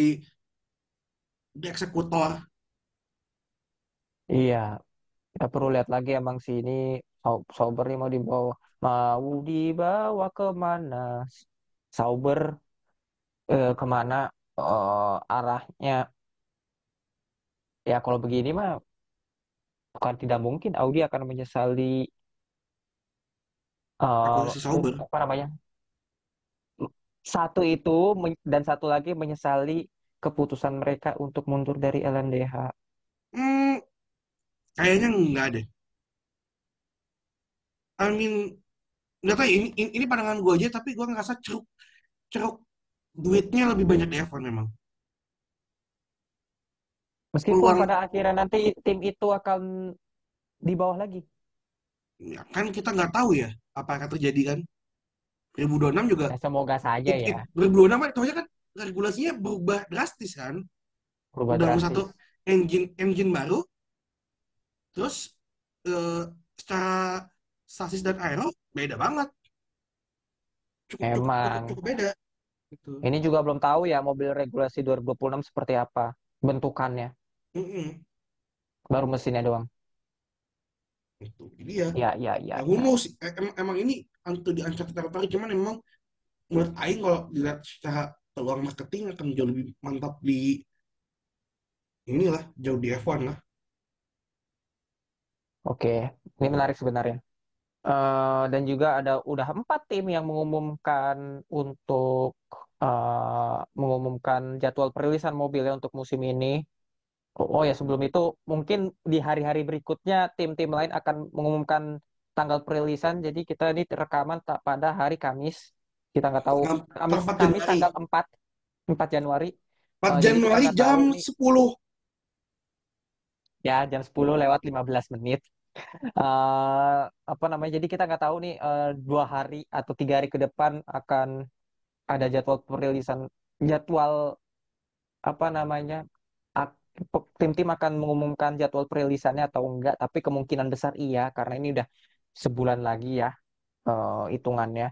eksekutor iya, kita perlu lihat lagi emang sih ini Sau- Sauber nih mau dibawa mau dibawa ke mana? Sauber eh, ke mana eh, arahnya? Ya kalau begini mah bukan tidak mungkin Audi akan menyesali eh, akurasi Sauber apa namanya? Satu itu men- dan satu lagi menyesali keputusan mereka untuk mundur dari LMDH. hmm, kayaknya enggak deh I mean nggak tahu ya, ini, ini ini pandangan gue aja tapi gue ngerasa ceruk ceruk duitnya lebih banyak di F1 memang Meskipun peluang pada akhirnya nanti tim itu akan di bawah lagi. ya, kan kita nggak tahu ya apa yang akan terjadi kan 2026 juga Ya, semoga saja it, it, ya 2026 kan itu aja kan regulasinya berubah drastis kan berubah satu drastis. engine engine baru terus eh, secara sasis dan aero beda banget cukup cukup cukup, Emang. cukup beda gitu Ini juga belum tahu ya mobil regulasi 2026 seperti apa bentukannya. Mm-mm. Baru mesinnya doang. Gitu. Jadi ya, Ya, ya, ya, who ya. knows? E- em- emang ini untuk diancam tertarik, cuman emang menurut Aing kalau dilihat secara peluang marketing akan jauh lebih mantap di inilah jauh di F1 lah. Oke, ini menarik sebenarnya. Eh, dan juga ada udah empat tim yang mengumumkan untuk eh, mengumumkan jadwal perilisan mobilnya untuk musim ini. Oh, oh ya, sebelum itu mungkin di hari-hari berikutnya tim-tim lain akan mengumumkan tanggal perilisan. Jadi kita ini rekaman tak pada hari Kamis. Kita nggak tahu Kamis 4 Kamis tanggal 4 4 Januari. 4 Eh, jadi kita Januari jam tahu nih 10. ya jam 10 lewat 15 menit. Eh, apa namanya? Jadi kita nggak tahu nih eh, dua hari atau tiga hari ke depan akan ada jadwal perilisan jadwal apa namanya tim-tim akan mengumumkan jadwal perilisannya atau enggak tapi kemungkinan besar iya karena ini udah sebulan lagi ya eh, hitungannya.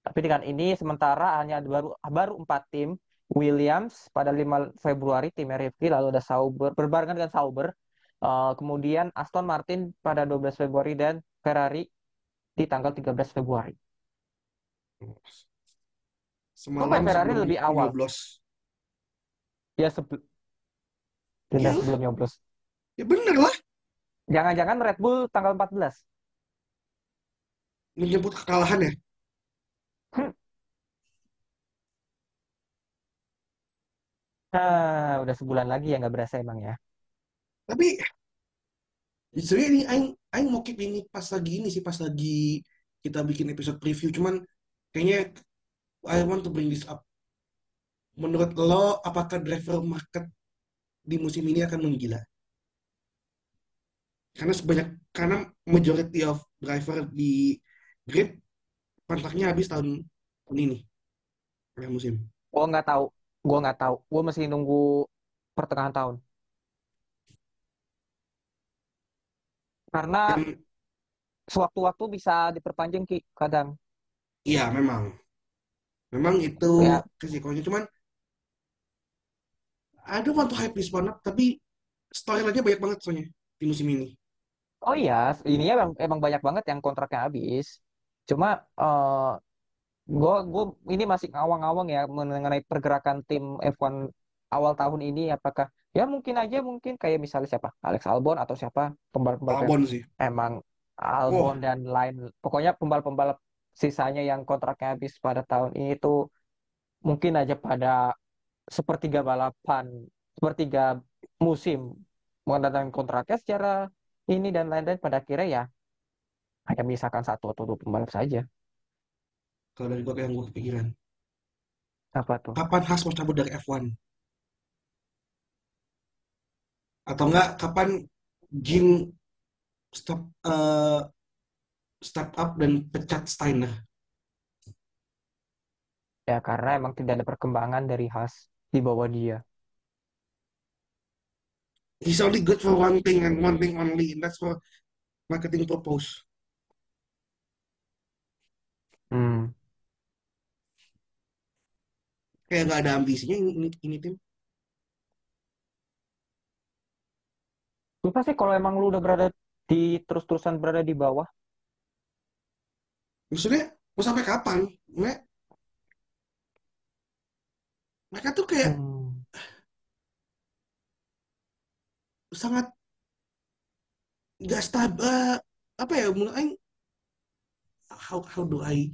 Tapi dengan ini sementara hanya baru baru empat tim Williams pada 5 Februari timnya Rivki lalu ada Sauber berbarengan dengan Sauber Eh, kemudian Aston Martin pada 12 Februari dan Ferrari di tanggal 13 Februari Semalam Oh, Ferrari lebih awal. nyoblos. ya sebelum Iya, sebelum nyoblos ya bener lah. jangan-jangan Red Bull tanggal 14 Menjemput kekalahan ya. Ah, udah sebulan lagi ya nggak berasa emang ya. Tapi sebenarnya ini Aing, Aing mau keep ini pas lagi ini sih, pas lagi kita bikin episode preview. Cuman kayaknya I want to bring this up. Menurut lo, apakah driver market di musim ini akan menggila? Karena sebanyak karena majority of driver di grid kontraknya habis tahun tahun ini akhir musim. Gua nggak tahu. Gua nggak tahu. Gua masih nunggu pertengahan tahun. Karena sewaktu-waktu bisa diperpanjang Ki, kadang. iya memang, memang itu Ya, resikonya. Cuman want to hype this up, tapi storyline-nya banyak banget soalnya di musim ini. oh iya, ini emang, emang banyak banget yang kontraknya habis. Cuma eh gue gue ini masih ngawang-ngawang ya mengenai pergerakan tim F1 awal tahun ini. Apakah ya mungkin aja mungkin kayak misalnya siapa Alex Albon atau siapa pembalap-pembalap yang Albon sih. emang Albon dan lain. Pokoknya pembalap-pembalap sisanya yang kontraknya habis pada tahun ini tuh mungkin aja pada sepertiga balapan, sepertiga musim menandatangani kontraknya secara ini dan lain-lain pada akhirnya ya hanya misalkan satu atau dua pembalap saja. kalau dari gue yang gue kepikiran. Apa tuh? Kapan Haas mau cabut dari F1? Atau enggak, kapan Jin stop eh, step up dan pecat Steiner? Ya karena emang tidak ada perkembangan dari Haas di bawah dia. He's only good for one thing and one thing only, and that's for marketing purpose. Hmm. Kayak nggak ada ambisinya ini, ini, ini tim. Lupa sih kalau emang lu udah berada di terus-terusan berada di bawah. Maksudnya, mau sampai kapan? Mereka, mereka tuh kayak Hmm. sangat nggak stabil. apa ya? Menurut Aing, how, how do I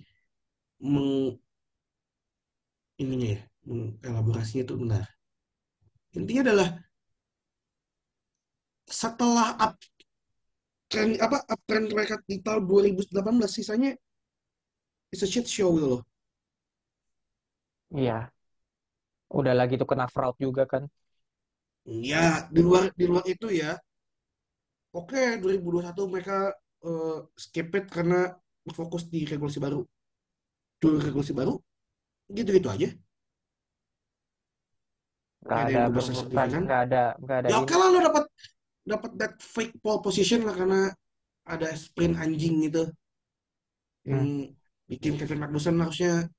meng ininya ya, mengelaborasinya itu benar. Intinya adalah setelah uptrend apa uptrend mereka di tahun 2018 sisanya it's a shit show gitu loh. Iya, udah lagi tuh kena fraud juga kan. Ya, di luar di luar itu ya. Oke, 2021 mereka eh, skip it karena fokus di regulasi baru. Dulu regulasi baru, gitu-gitu aja. Nggak Nggak ada ada yang berubah ber- signifikan. nggak ada nggak ada Ya oke lah lo dapat dapat that fake pole position lah karena ada sprint anjing gitu yang Hmm. Bikin Kevin Magnussen harusnya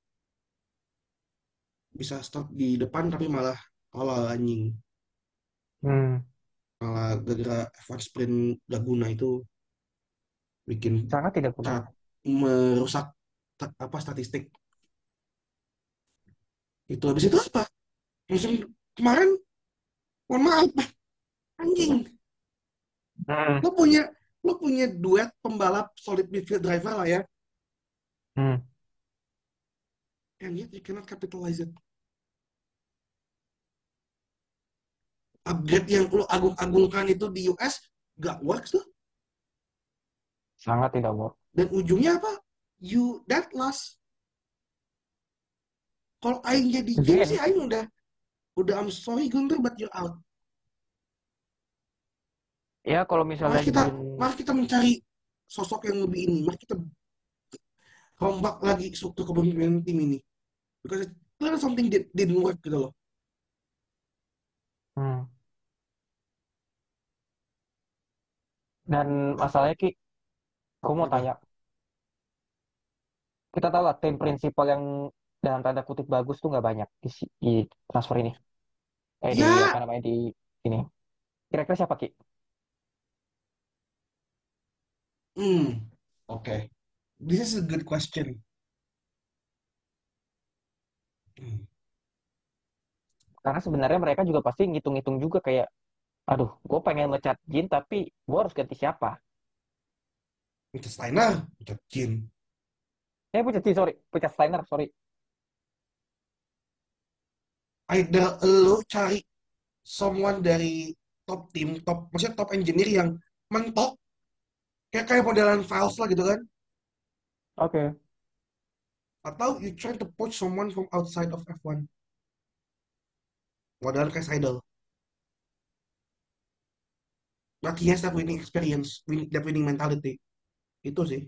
bisa start di depan tapi malah kalah anjing. Hmm. Malah gara-gara F1 sprint Laguna itu bikin Sangat tidak guna. merusak apa statistik. Itu habis itu apa? Musim kemarin, mohon maaf, anjing. Hmm. Lo punya lo punya duet pembalap solid midfield driver lah ya, Hmm. and yet you cannot capitalize it. Upgrade yang lo agung-agungkan itu di US gak works tuh. Sangat tidak work. Dan ujungnya apa? You that last. Kalau Aing jadi Again. sih Aing udah udah I'm sorry Gunther but you're out. Ya kalau misalnya Mari kita kita mencari sosok yang lebih ini. Mari kita rombak lagi struktur kepemimpinan tim ini. Because it clearly something that didn't work gitu loh. Hmm. Dan masalahnya Ki, aku mau tanya, kita tahu lah tim prinsipal yang dalam tanda kutip bagus tuh nggak banyak di, di transfer ini. Eh di Ya, apa namanya di ini. Kira-kira siapa Ki? hmm, oke. This is a good question. Hmm. Karena sebenarnya mereka juga pasti ngitung-ngitung juga kayak, aduh, gue pengen mecat Jin tapi gue harus ganti siapa? Peter Steiner, Peter Jin. Eh pecat Jin sorry, pecat Steiner sorry. Either lo cari someone dari top tim, top, maksudnya top engineer yang mentok, kayak kayak modelan Files lah gitu kan. Oke. Atau you try to poach someone from outside of F1. Modelan kayak Seidel. But he has that winning experience, win, that winning mentality. Itu sih.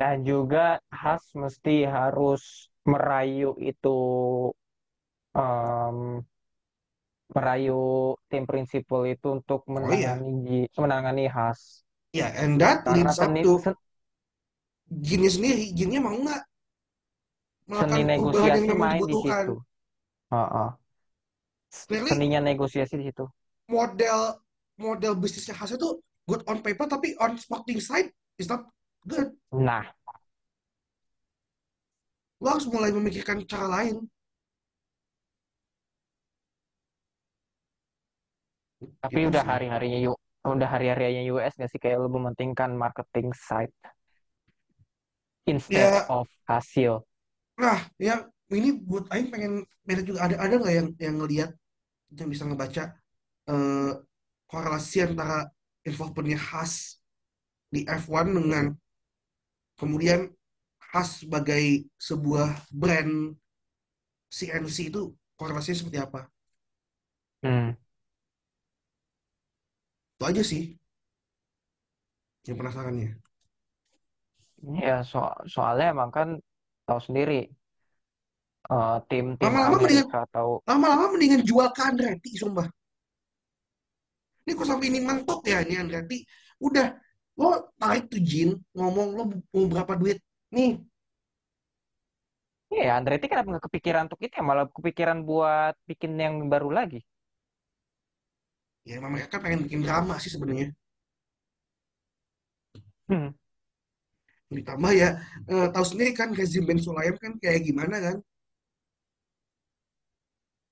Dan juga Haas mesti harus merayu itu em, merayu tim prinsipal itu untuk Oh iya, menangani menangani Haas. ya, and that Karena leads up seni to Jinnya sendiri. Jinnya mau nggak seni melakukan perubahan yang negosiasi memang main di dibutuhkan. situ. Heeh. Clearly, Seninya negosiasi di situ. model model bisnisnya Haas itu good on paper, tapi on sporting side is not good. Nah, Lo harus mulai memikirkan cara lain. tapi Gitu udah hari-harinya yuk, udah hari-harinya US nggak sih kayak lu mementingkan marketing side instead Ya, of hasil. nah, ya ini buat Aing pengen beda juga ada ada nggak yang yang ngelihat yang bisa ngebaca eh, korelasi antara involvementnya Haas di F1 dengan kemudian Haas sebagai sebuah brand CNC itu korelasinya seperti apa? Hmm. Itu aja sih yang penasarannya. Ya so soalnya emang kan tahu sendiri eh, tim-tim Lama-lama mendingan atau lama-lama mendingan jual ke Andretti, sumpah. Ini kok sampai ini mentok ya ini Andretti. Udah, lo tarik tuh Jin, ngomong lo mau berapa duit? Nih, ya Andretti kenapa nggak kepikiran untuk itu ya malah kepikiran buat bikin yang baru lagi. ya emang mereka kan pengen bikin drama sih sebenarnya. Hmm. Ditambah ya, eh, tahu sendiri kan rezim Ben Sulayem kan kayak gimana kan?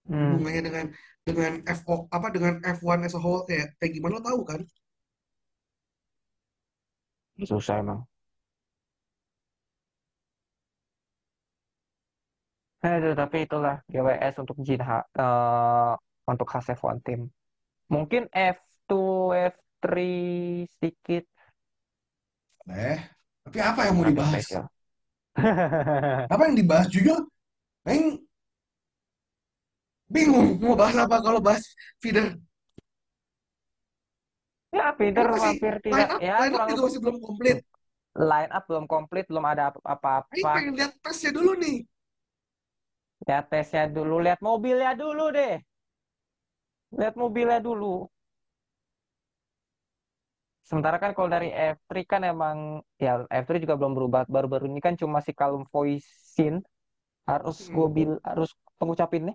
Hmm. Hubungannya dengan dengan FO apa dengan F1 as a whole kayak kayak gimana lo tahu kan? Susah emang. Aduh, tapi itulah GWS untuk Jinha eh untuk khas F1 team. Mungkin F2, F3 sedikit Eh, tapi apa yang mau dibahas? [LAUGHS] [LAUGHS] Apa yang dibahas juga? Aing bingung mau bahas apa kalau bahas feeder. Ya, masih hampir line tidak up, ya line up juga masih belum komplit. line up belum komplit, belum ada apa-apa. pengen lihat tesnya dulu nih. Lihat tesnya dulu, lihat mobilnya dulu deh. Lihat mobilnya dulu. Sementara kan kalau dari F3 kan emang ya F3 juga belum berubah. Baru-baru ini kan cuma si Callum Voisin harus gue Hmm. bil harus pengucapinnya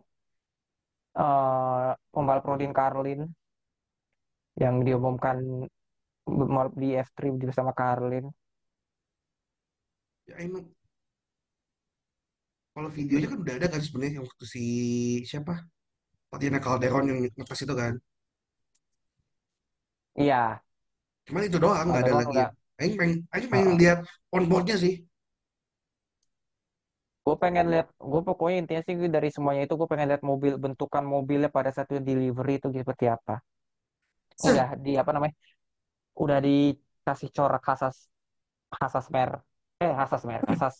eh pembalap Rodin Carlin yang diumumkan di F3 bersama Carlin. Ya, Aing kalau videonya kan udah ada kan sebenarnya yang waktu si siapa? Tatiana Calderon yang ngetes itu kan. Iya, Cuman itu doang, nggak ada lagi. nggak. Aing pengen, Aing pengen lihat onboardnya sih. Gue pengen lihat, gue pokoknya intinya sih dari semuanya itu gue pengen lihat mobil bentukan mobilnya pada saat itu delivery itu seperti apa. Udah di apa namanya? Udah dikasih corak khasas khasas mer, eh khasas mer, khasas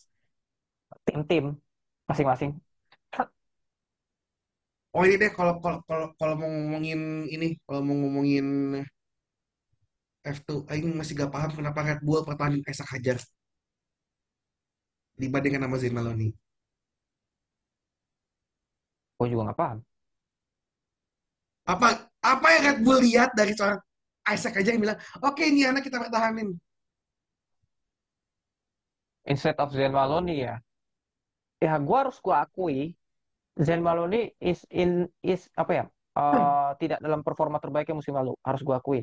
tim-tim masing-masing. oh ini deh kalau kalau kalau kalau mau ngomongin ini, kalau mau ngomongin F2, Aing masih gak paham kenapa Red Bull pertahanin Isaac Hajar dibandingkan sama Zayn Maloney. Gue juga nggak paham. Apa apa yang Red Bull lihat dari seorang Isaac Hajar yang bilang, oke ini anak kita pertahanin. Instead of Zayn Maloney ya, ya gue harus gue akui Zayn Maloney is in is apa ya? eh, tidak dalam performa terbaiknya musim lalu harus gue akui.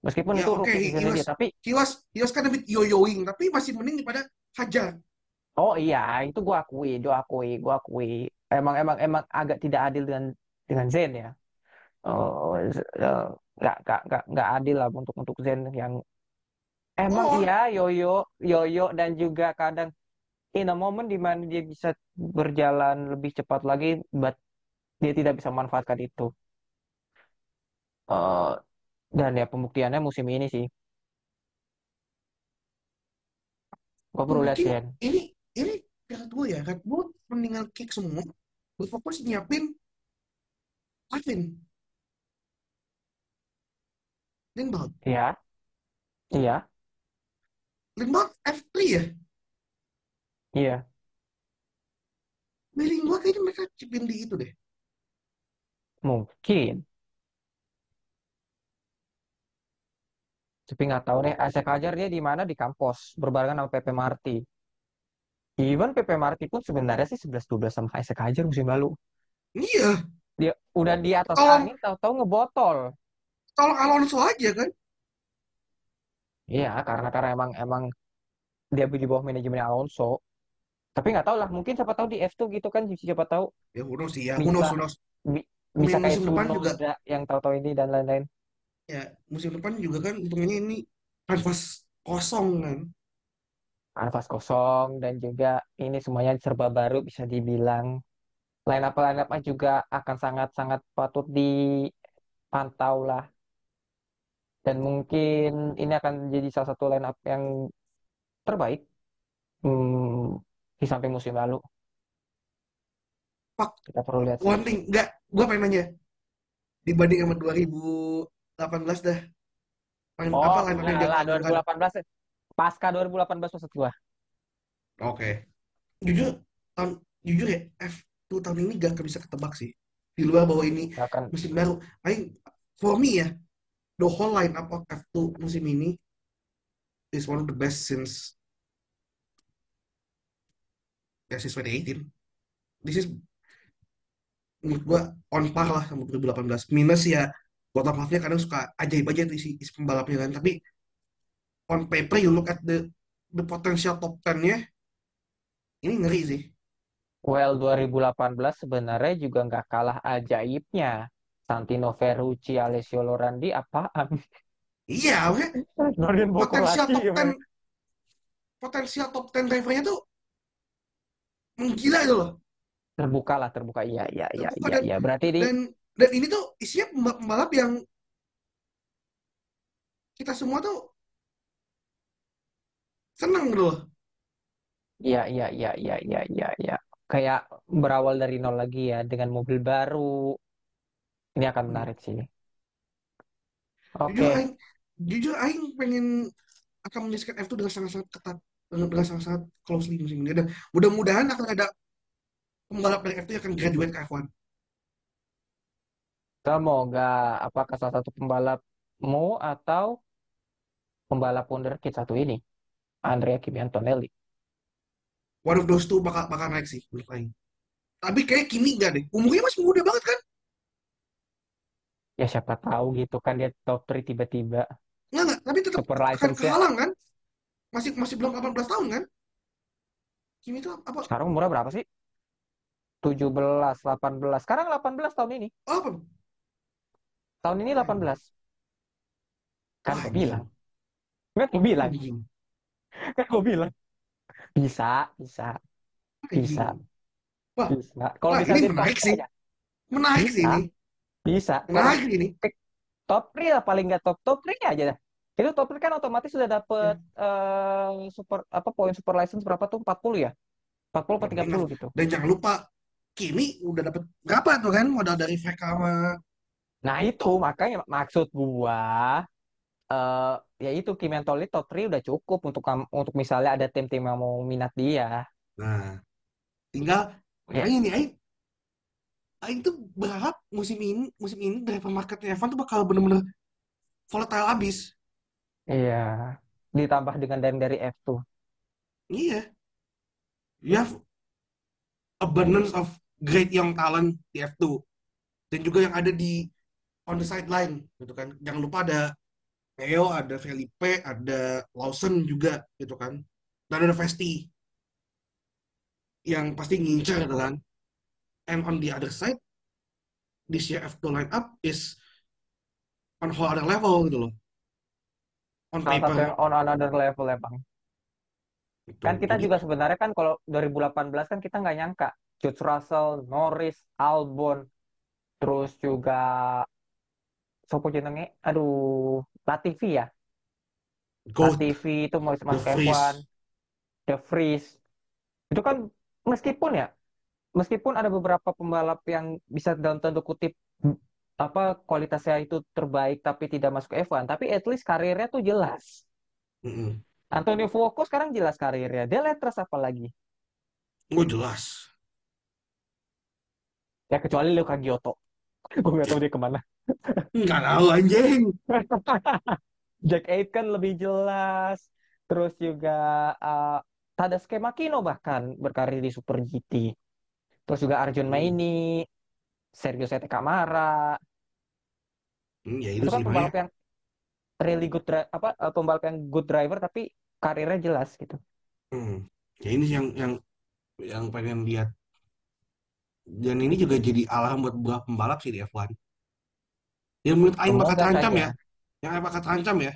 Meskipun Ya itu oke, rookie season dia, tapi he was he was kind of bit yo-yoing, tapi masih mending daripada Hajar. Oh iya, itu gua akui, gua akui, gua akui. Emang emang emang agak tidak adil dengan dengan Zen ya. Oh, eh, nggak nggak nggak nggak adil lah untuk untuk Zen yang emang Oh, iya yoyo yoyo dan juga kadang in a moment di mana dia bisa berjalan lebih cepat lagi, but dia tidak bisa memanfaatkan itu. Eh, dan ya pembuktiannya musim ini sih. Gua perlu lihat Zen. ini ini Red Bull ya, Red Bull mendingan kick semua, buat fokus nyiapin Alvin, Lindblad. Iya, iya. Lindblad F3 ya? Iya, Feeling gue kayaknya mereka cipin di itu deh. mungkin. Tapi nggak tahu nih, Isaac Hajar dia di mana di kampus berbarengan sama Pepe Marti. Even Pepe Marti pun sebenarnya sih 11-12 sama Isaac Hajar musim lalu. Iya, Dia udah di atas kalau angin, tahu-tahu ngebotol. kalau Alonso aja kan. Iya, karena karena emang emang dia di bawah manajemen Alonso. Tapi nggak tahu lah, mungkin siapa tahu di F2 gitu kan, siapa tahu Ya knows sih ya, bisa bi- I bisa mean, kayak depan juga yang tahu-tahu ini dan lain-lain. Ya musim depan juga kan untungnya ini kanvas kosong kan. Kanvas kosong dan juga ini semuanya serba baru bisa dibilang. Line up line up juga akan sangat-sangat patut dipantau lah. Dan mungkin ini akan jadi salah satu line up yang terbaik hmm, di samping musim lalu. Pak, Kita perlu lihat one thing, enggak, gue pengen nanya dibanding sama 2018 dah, apa Oh, dia lah tampilkan? 2018 pasca 2018 maksud gua. Oke, jujur tahun jujur ya F2 tahun ini gak bisa ketebak sih. Di luar bahwa ini akan musim baru, I, for me ya, the whole line up of F2 musim ini is one of the best since ya since 2018. This is menurut gua on par lah sama 2018. Minus ya bottom half-nya kadang suka ajaib aja tuh isi, isi pembalapnya kan. Tapi on paper you look at the the potential top 10-nya ini ngeri sih. well 2018 sebenarnya juga nggak kalah ajaibnya. Santino Ferrucci, Alessio Lorandi apaan? Iya, oke. Potensial top 10 gimana? potensial top 10 drivernya tuh menggila itu loh. Terbuka lah, terbuka. Iya, iya, iya, iya, dan iya. Berarti di dan dan ini tuh isinya pembalap yang kita semua tuh senang gitu loh. iya, iya, iya, iya, iya, iya, iya. Kayak berawal dari nol lagi ya dengan mobil baru. Ini akan Hmm. menarik sih. Jujur Oke, aing jujur aing pengen akan menyaksikan F2 dengan sangat-sangat ketat dengan dengan sangat-sangat closely musim ini dan mudah-mudahan akan ada pembalap dari F2 yang akan graduate ke F1. Semoga apakah salah satu pembalapmu atau pembalap wonderkid satu ini, Andrea Kimi Antonelli. One of those two bakal bakal naik sih menurut aing. Tapi kayak Kimi enggak deh. Umurnya masih muda banget kan? Ya siapa tahu gitu kan dia top 3 tiba-tiba. Enggak enggak, tapi tetap Super akan kehalang kan? Masih masih belum 18 tahun kan? Kimi itu apa? sekarang umurnya berapa sih? 17, 18. Sekarang 18 tahun ini. Oh, apa? Tahun ini 18. Kan gue bilang. Kan gue bilang. Anjing. Kan gue bilang. Bisa, bisa, bisa. Wah, bisa. Kalau bisa ini menarik 3 sih. aja. Menarik sih ini. bisa. Menarik ini. top 3 lah paling nggak top top 3 aja dah. Itu top 3 kan otomatis sudah dapet Ya, eh, super apa poin super license berapa tuh? 40 ya? 40 atau ya enough. 30 gitu. Dan jangan lupa Kimi udah dapat berapa tuh kan modal dari VK sama Nah, itu makanya maksud gua eh ya itu Kim top 3 udah cukup untuk kam- untuk misalnya ada tim-tim yang mau minat dia. Nah, tinggal Ya, makanya nih Aing, Aing tuh berharap musim ini musim ini driver marketnya Evan tuh bakal bener-bener volatile abis. iya. Ditambah dengan dari dari F2. Iya, you have abundance of great young talent di F2 dan juga yang ada di on the sideline gitu kan. Jangan lupa ada Theo, ada Felipe, ada Lawson juga gitu kan. Dan ada Vesti yang pasti ngincer gitu kan. And on the other side, this year F2 lineup is on whole other level gitu loh. On Salah satu paper yang on another level emang. gitu. Kan kita Jadi juga sebenarnya kan kalau 2018 kan kita nggak nyangka George Russell, Norris, Albon, terus juga sopo jenenge, aduh, Latifi ya. GOAT, Latifi itu mau The masuk Vries. F1, The Vries. Itu kan meskipun ya, meskipun ada beberapa pembalap yang bisa dalam tanda kutip hmm, apa kualitasnya itu terbaik tapi tidak masuk F1, tapi at least karirnya tuh jelas. Mm-mm. Antonio Fuoco sekarang jelas karirnya. Dia letras apa lagi? gue jelas. Ya kecuali Luka Giotto. [LAUGHS] Gue nggak tahu dia ke mana. Nggak tahu anjing. [LAUGHS] Jack Eight kan lebih jelas. Terus juga uh, Tadasuke Makino bahkan berkarir di Super GT. Terus juga Arjun Hmm. Maini, Sergio Sete Camara. Hmm, ya itu Itu kan sih pembalap yang really good apa uh, pembalap yang good driver tapi karirnya jelas gitu. Hmm. Ya ini yang yang yang pengen lihat. Dan ini juga jadi alarm buat buah pembalap sih di F1. Yang menurut Aing bakal terancam ya. Yang Aing bakal terancam ya.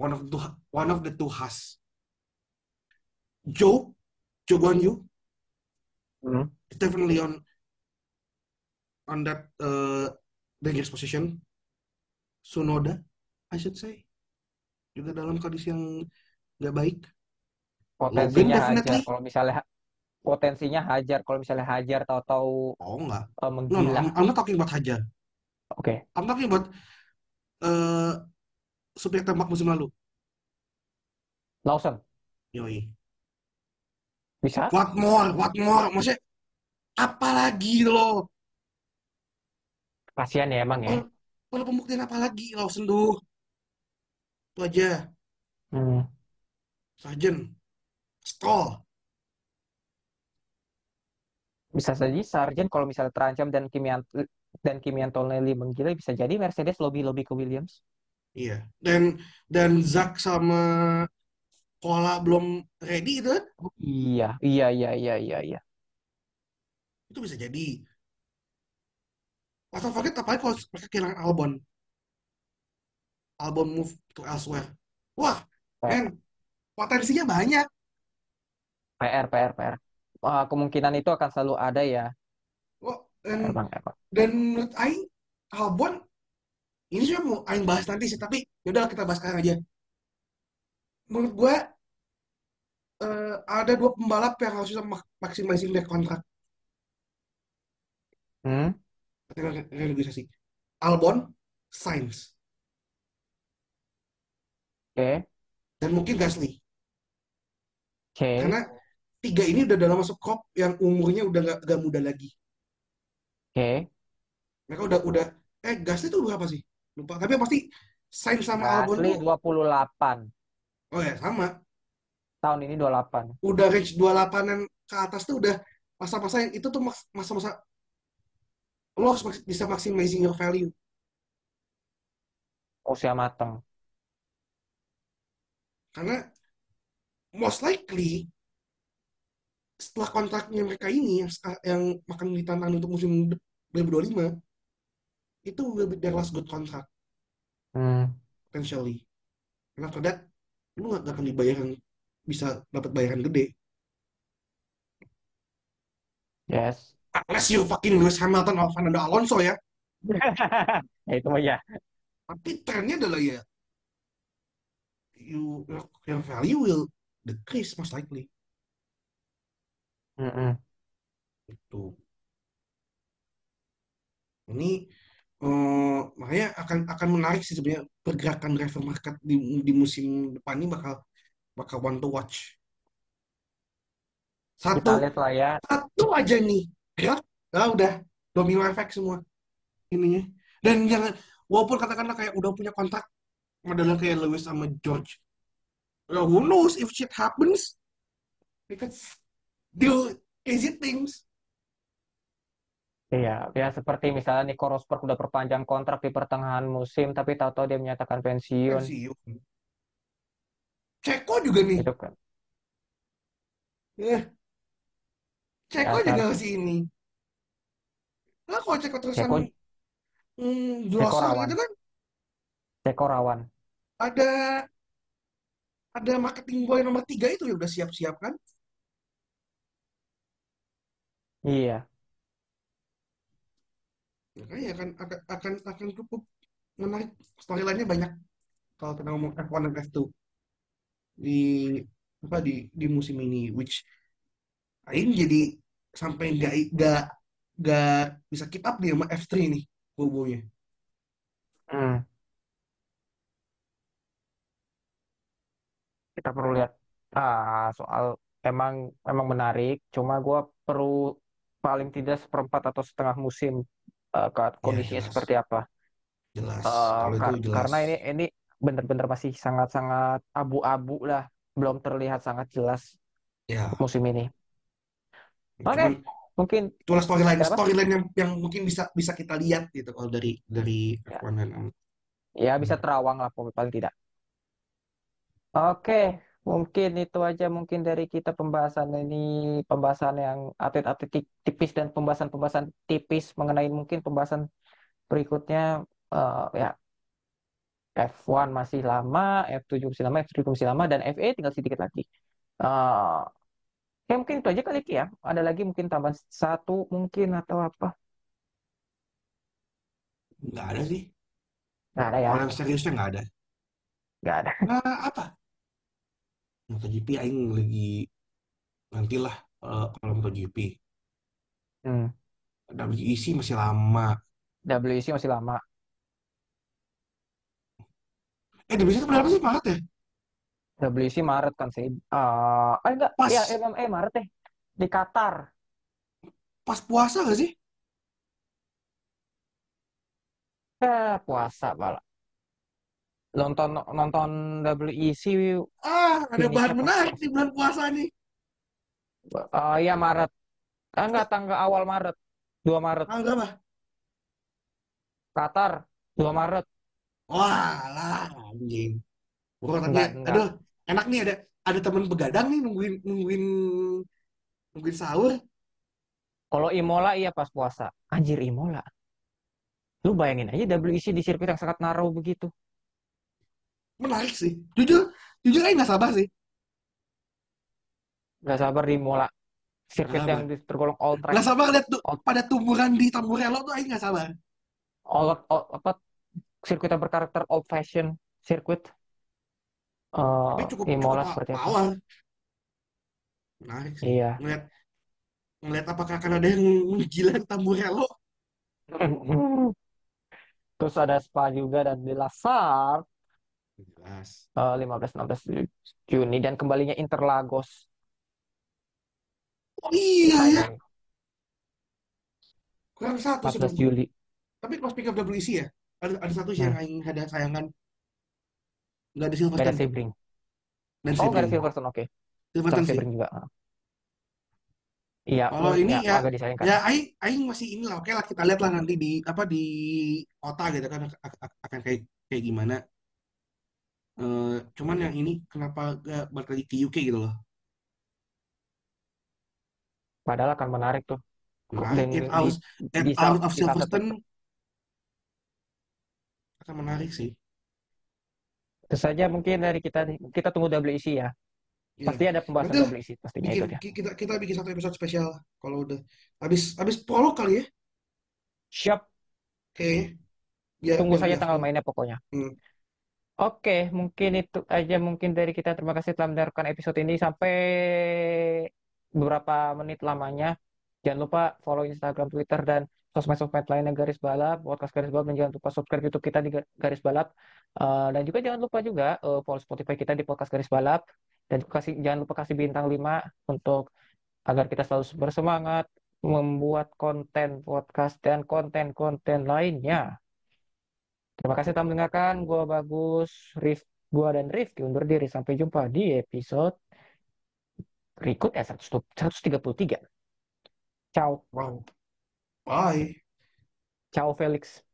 One of the one of the two has. Joe, Joe Guan Yu, Hmm. is definitely on on that uh, dangerous position. Sunoda, I should say, juga dalam kondisi yang nggak baik. Logan Potensinya hajar definitely. kalau misalnya potensinya hajar kalau misalnya hajar tahu-tahu Oh enggak. uh, No, no, menggila. I'm, I'm not talking about Hajar. Oke. I'm talking about uh, supir tembak musim lalu. Lawson Yoi. bisa? What more? What more? Maksudnya apa lagi loh? Kasihan ya emang ya. Kalau pembuktian apa lagi lo senduh? Itu aja. Hmm. Sargent, Stroll. Bisa saja Sargent kalau misalnya terancam dan Kimi Ant- dan Kimi Antonelli menggila bisa jadi Mercedes lobby-lobby ke Williams. Iya. Dan dan Zak sama Koala belum ready itu kan? Iya, iya, iya, iya, iya, iya. Itu bisa jadi. Atau forget apalagi kalau mereka kehilangan Albon. Albon move to elsewhere. Wah, men, potensinya banyak. PR, PR, PR. Ah, kemungkinan itu akan selalu ada ya. Wah, dan Emang, dan menurut Aing Albon ini sih mau Aing bahas nanti sih tapi yaudah kita bahas sekarang aja. Menurut gue eh, ada dua pembalap yang harusnya mak maximizing their kontrak. Hmm? renegosiasi Albon Sainz. Oke, dan mungkin Gasly. Oke. karena tiga ini udah dalam masuk crop yang umurnya udah gak, gak muda lagi Oke. mereka udah udah eh Gasly tuh berapa sih lupa tapi yang pasti Sainz sama Albon Gasly tuh 28. oh ya sama Tahun ini 28. udah range 28an ke atas tuh udah masa-masa yang itu tuh mas- masa-masa lo harus bisa maximizing your value Usia matang. karena most likely setelah kontraknya mereka ini yang, yang akan ditantang untuk musim 2025 itu will be their last good contract Hmm. potentially and after that lu gak, akan dibayar yang bisa dapat bayaran gede Yes. unless you fucking Lewis Hamilton atau Fernando Alonso ya [LAUGHS] Ya itu mah ya. tapi trennya adalah ya you your value will decrease most likely Mm-mm. itu ini eh, makanya akan akan menarik sih sebenarnya pergerakan driver market di, di musim depan ini bakal bakal one to watch. Kita satu lihat lah ya. satu aja nih. Ya ah, udah. Domino effect semua ininya. Dan jangan walaupun katakanlah kayak udah punya kontrak modelnya kayak Lewis sama George. Ya, who knows if shit happens? Can do crazy things Iya, ya seperti misalnya Nico Rosberg udah perpanjang kontrak di pertengahan musim, tapi tahu-tahu dia menyatakan pensiun. pensiun Ceko juga nih Itu kan. eh Ceko Dasar. juga masih ini nah kalau Ceko terusan Ceko, hmm, Ceko rawan. gitu kan Ceko rawan. ada ada marketing boy nomor tiga itu ya udah siap-siap kan Iya. makanya akan akan akan akan cukup menarik storyline-nya banyak kalau kita ngomong F1 dan F2 di apa di di musim ini which Aing jadi sampai nggak nggak nggak bisa keep up dia sama F3 nih bobonya Hmm. Kita perlu lihat ah, soal emang emang menarik. Cuma gue perlu paling tidak seperempat atau setengah musim eh, ke- Ya kondisinya jelas, seperti apa. jelas. Eh, Kalau itu kar- jelas. karena ini ini benar-benar masih sangat-sangat abu-abu lah, belum terlihat sangat jelas Ya, musim ini. Oke, cuman mungkin itulah storyline, storyline yang yang mungkin bisa bisa kita lihat gitu kalau dari dari Ya, F1 dan M. ya bisa terawang lah paling tidak. Oke, mungkin itu aja mungkin dari kita pembahasan ini, pembahasan yang atlet-atlet ti- tipis dan pembahasan-pembahasan tipis mengenai mungkin pembahasan berikutnya eh, ya F1 masih lama, F7 masih lama, F3 masih lama, dan FA tinggal sedikit lagi. Eh, ya mungkin itu aja kali ya. Ada lagi mungkin tambahan satu mungkin atau apa? Nggak ada sih. Nggak ada ya, Kalau seriusnya nggak ada. nggak ada. Nah, apa? MotoGP aing lagi nantilah eh, kalau MotoGP. Hmm. WEC masih lama. WEC masih lama. Eh, WEC itu berapa sih Maret ya? WEC Maret kan sih. Eh, eh enggak, Pas ya MMA Maret deh di Qatar. pas puasa nggak sih? Eh, puasa malah. Nonton nonton WEC Ah, ada bahan menarik di bulan puasa nih. Eh, iya Maret. Ah, enggak, tanggal awal Maret. 2 Maret. Ah, berapa? Qatar, 2 Maret. Wah, lah, anjing. Enggak, enggak. aduh, enak nih ada ada teman begadang nih nungguin nungguin nungguin sahur. Kalau Imola iya pas puasa. Anjir Imola. Lu bayangin aja WEC di sirkuit yang sangat narrow begitu menarik sih. Jujur jujur aja nggak sabar sih. Gak sabar di mola. Sirkuit yang tergolong all track. Gak sabar lihat tuh pada tumburan di Tamburello tuh aja nggak sabar. All, all apa sirkuit yang berkarakter old fashion sirkuit uh, tapi cukup, Imola cukup seperti apa? menarik iya. Melihat ngeliat apakah akan ada yang gila Tamburello [LAUGHS] terus ada Spa juga dan di Lasar. 15. Eh, 15-16 Juni dan kembalinya Inter Lagos. Oh iya ya. Kurang satu 14 sebelum. Juli. Tapi pas pick up double isi ya? Ada, ada satu sih hmm. yang ada sayangan. Nggak ada Silverstone. Nggak ada oh, Sebring. Dan oh, nggak ada Silverton, oke. Okay. Silverton, sih. Juga. Ah. Iya, kalau oh, ini iya, ya, agak disayangkan. Ya, Aing, Aing masih ini lah. Oke lah, kita lihat lah nanti di apa di kota gitu kan akan kayak kayak gimana. Eh, cuman yang ini kenapa gak balik lagi ke UK gitu loh. Padahal akan menarik tuh. Menarik. Dan di, out it di, out of Silverstone akan menarik sih. Itu saja mungkin dari kita kita tunggu WEC ya. Iya. Pasti ada pembahasan Nanti lah WEC pastinya bikin itu ki- kita kita bikin satu episode spesial kalau udah habis habis prolog kali ya. Siap, Oke. Biar tunggu biar saja biar. tanggal mainnya pokoknya. Hmm. Oke, mungkin itu aja mungkin dari kita. Terima kasih telah mendengarkan episode ini sampai beberapa menit lamanya. Jangan lupa follow Instagram, Twitter, dan sosmed-sosmed lainnya Garis Balap, podcast Garis Balap, dan jangan lupa subscribe YouTube kita di Ga- Garis Balap. Eh, dan juga jangan lupa juga eh, follow Spotify kita di podcast Garis Balap. Dan kasih, jangan lupa kasih bintang 5 untuk agar kita selalu bersemangat membuat konten podcast dan konten-konten lainnya. Terima kasih telah mendengarkan. Gua Bagus, Rif, gua dan Rifki undur diri. Sampai jumpa di episode berikut ya 133. Ciao. Wow. Bye. Ciao Felix.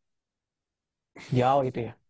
Jauh itu ya.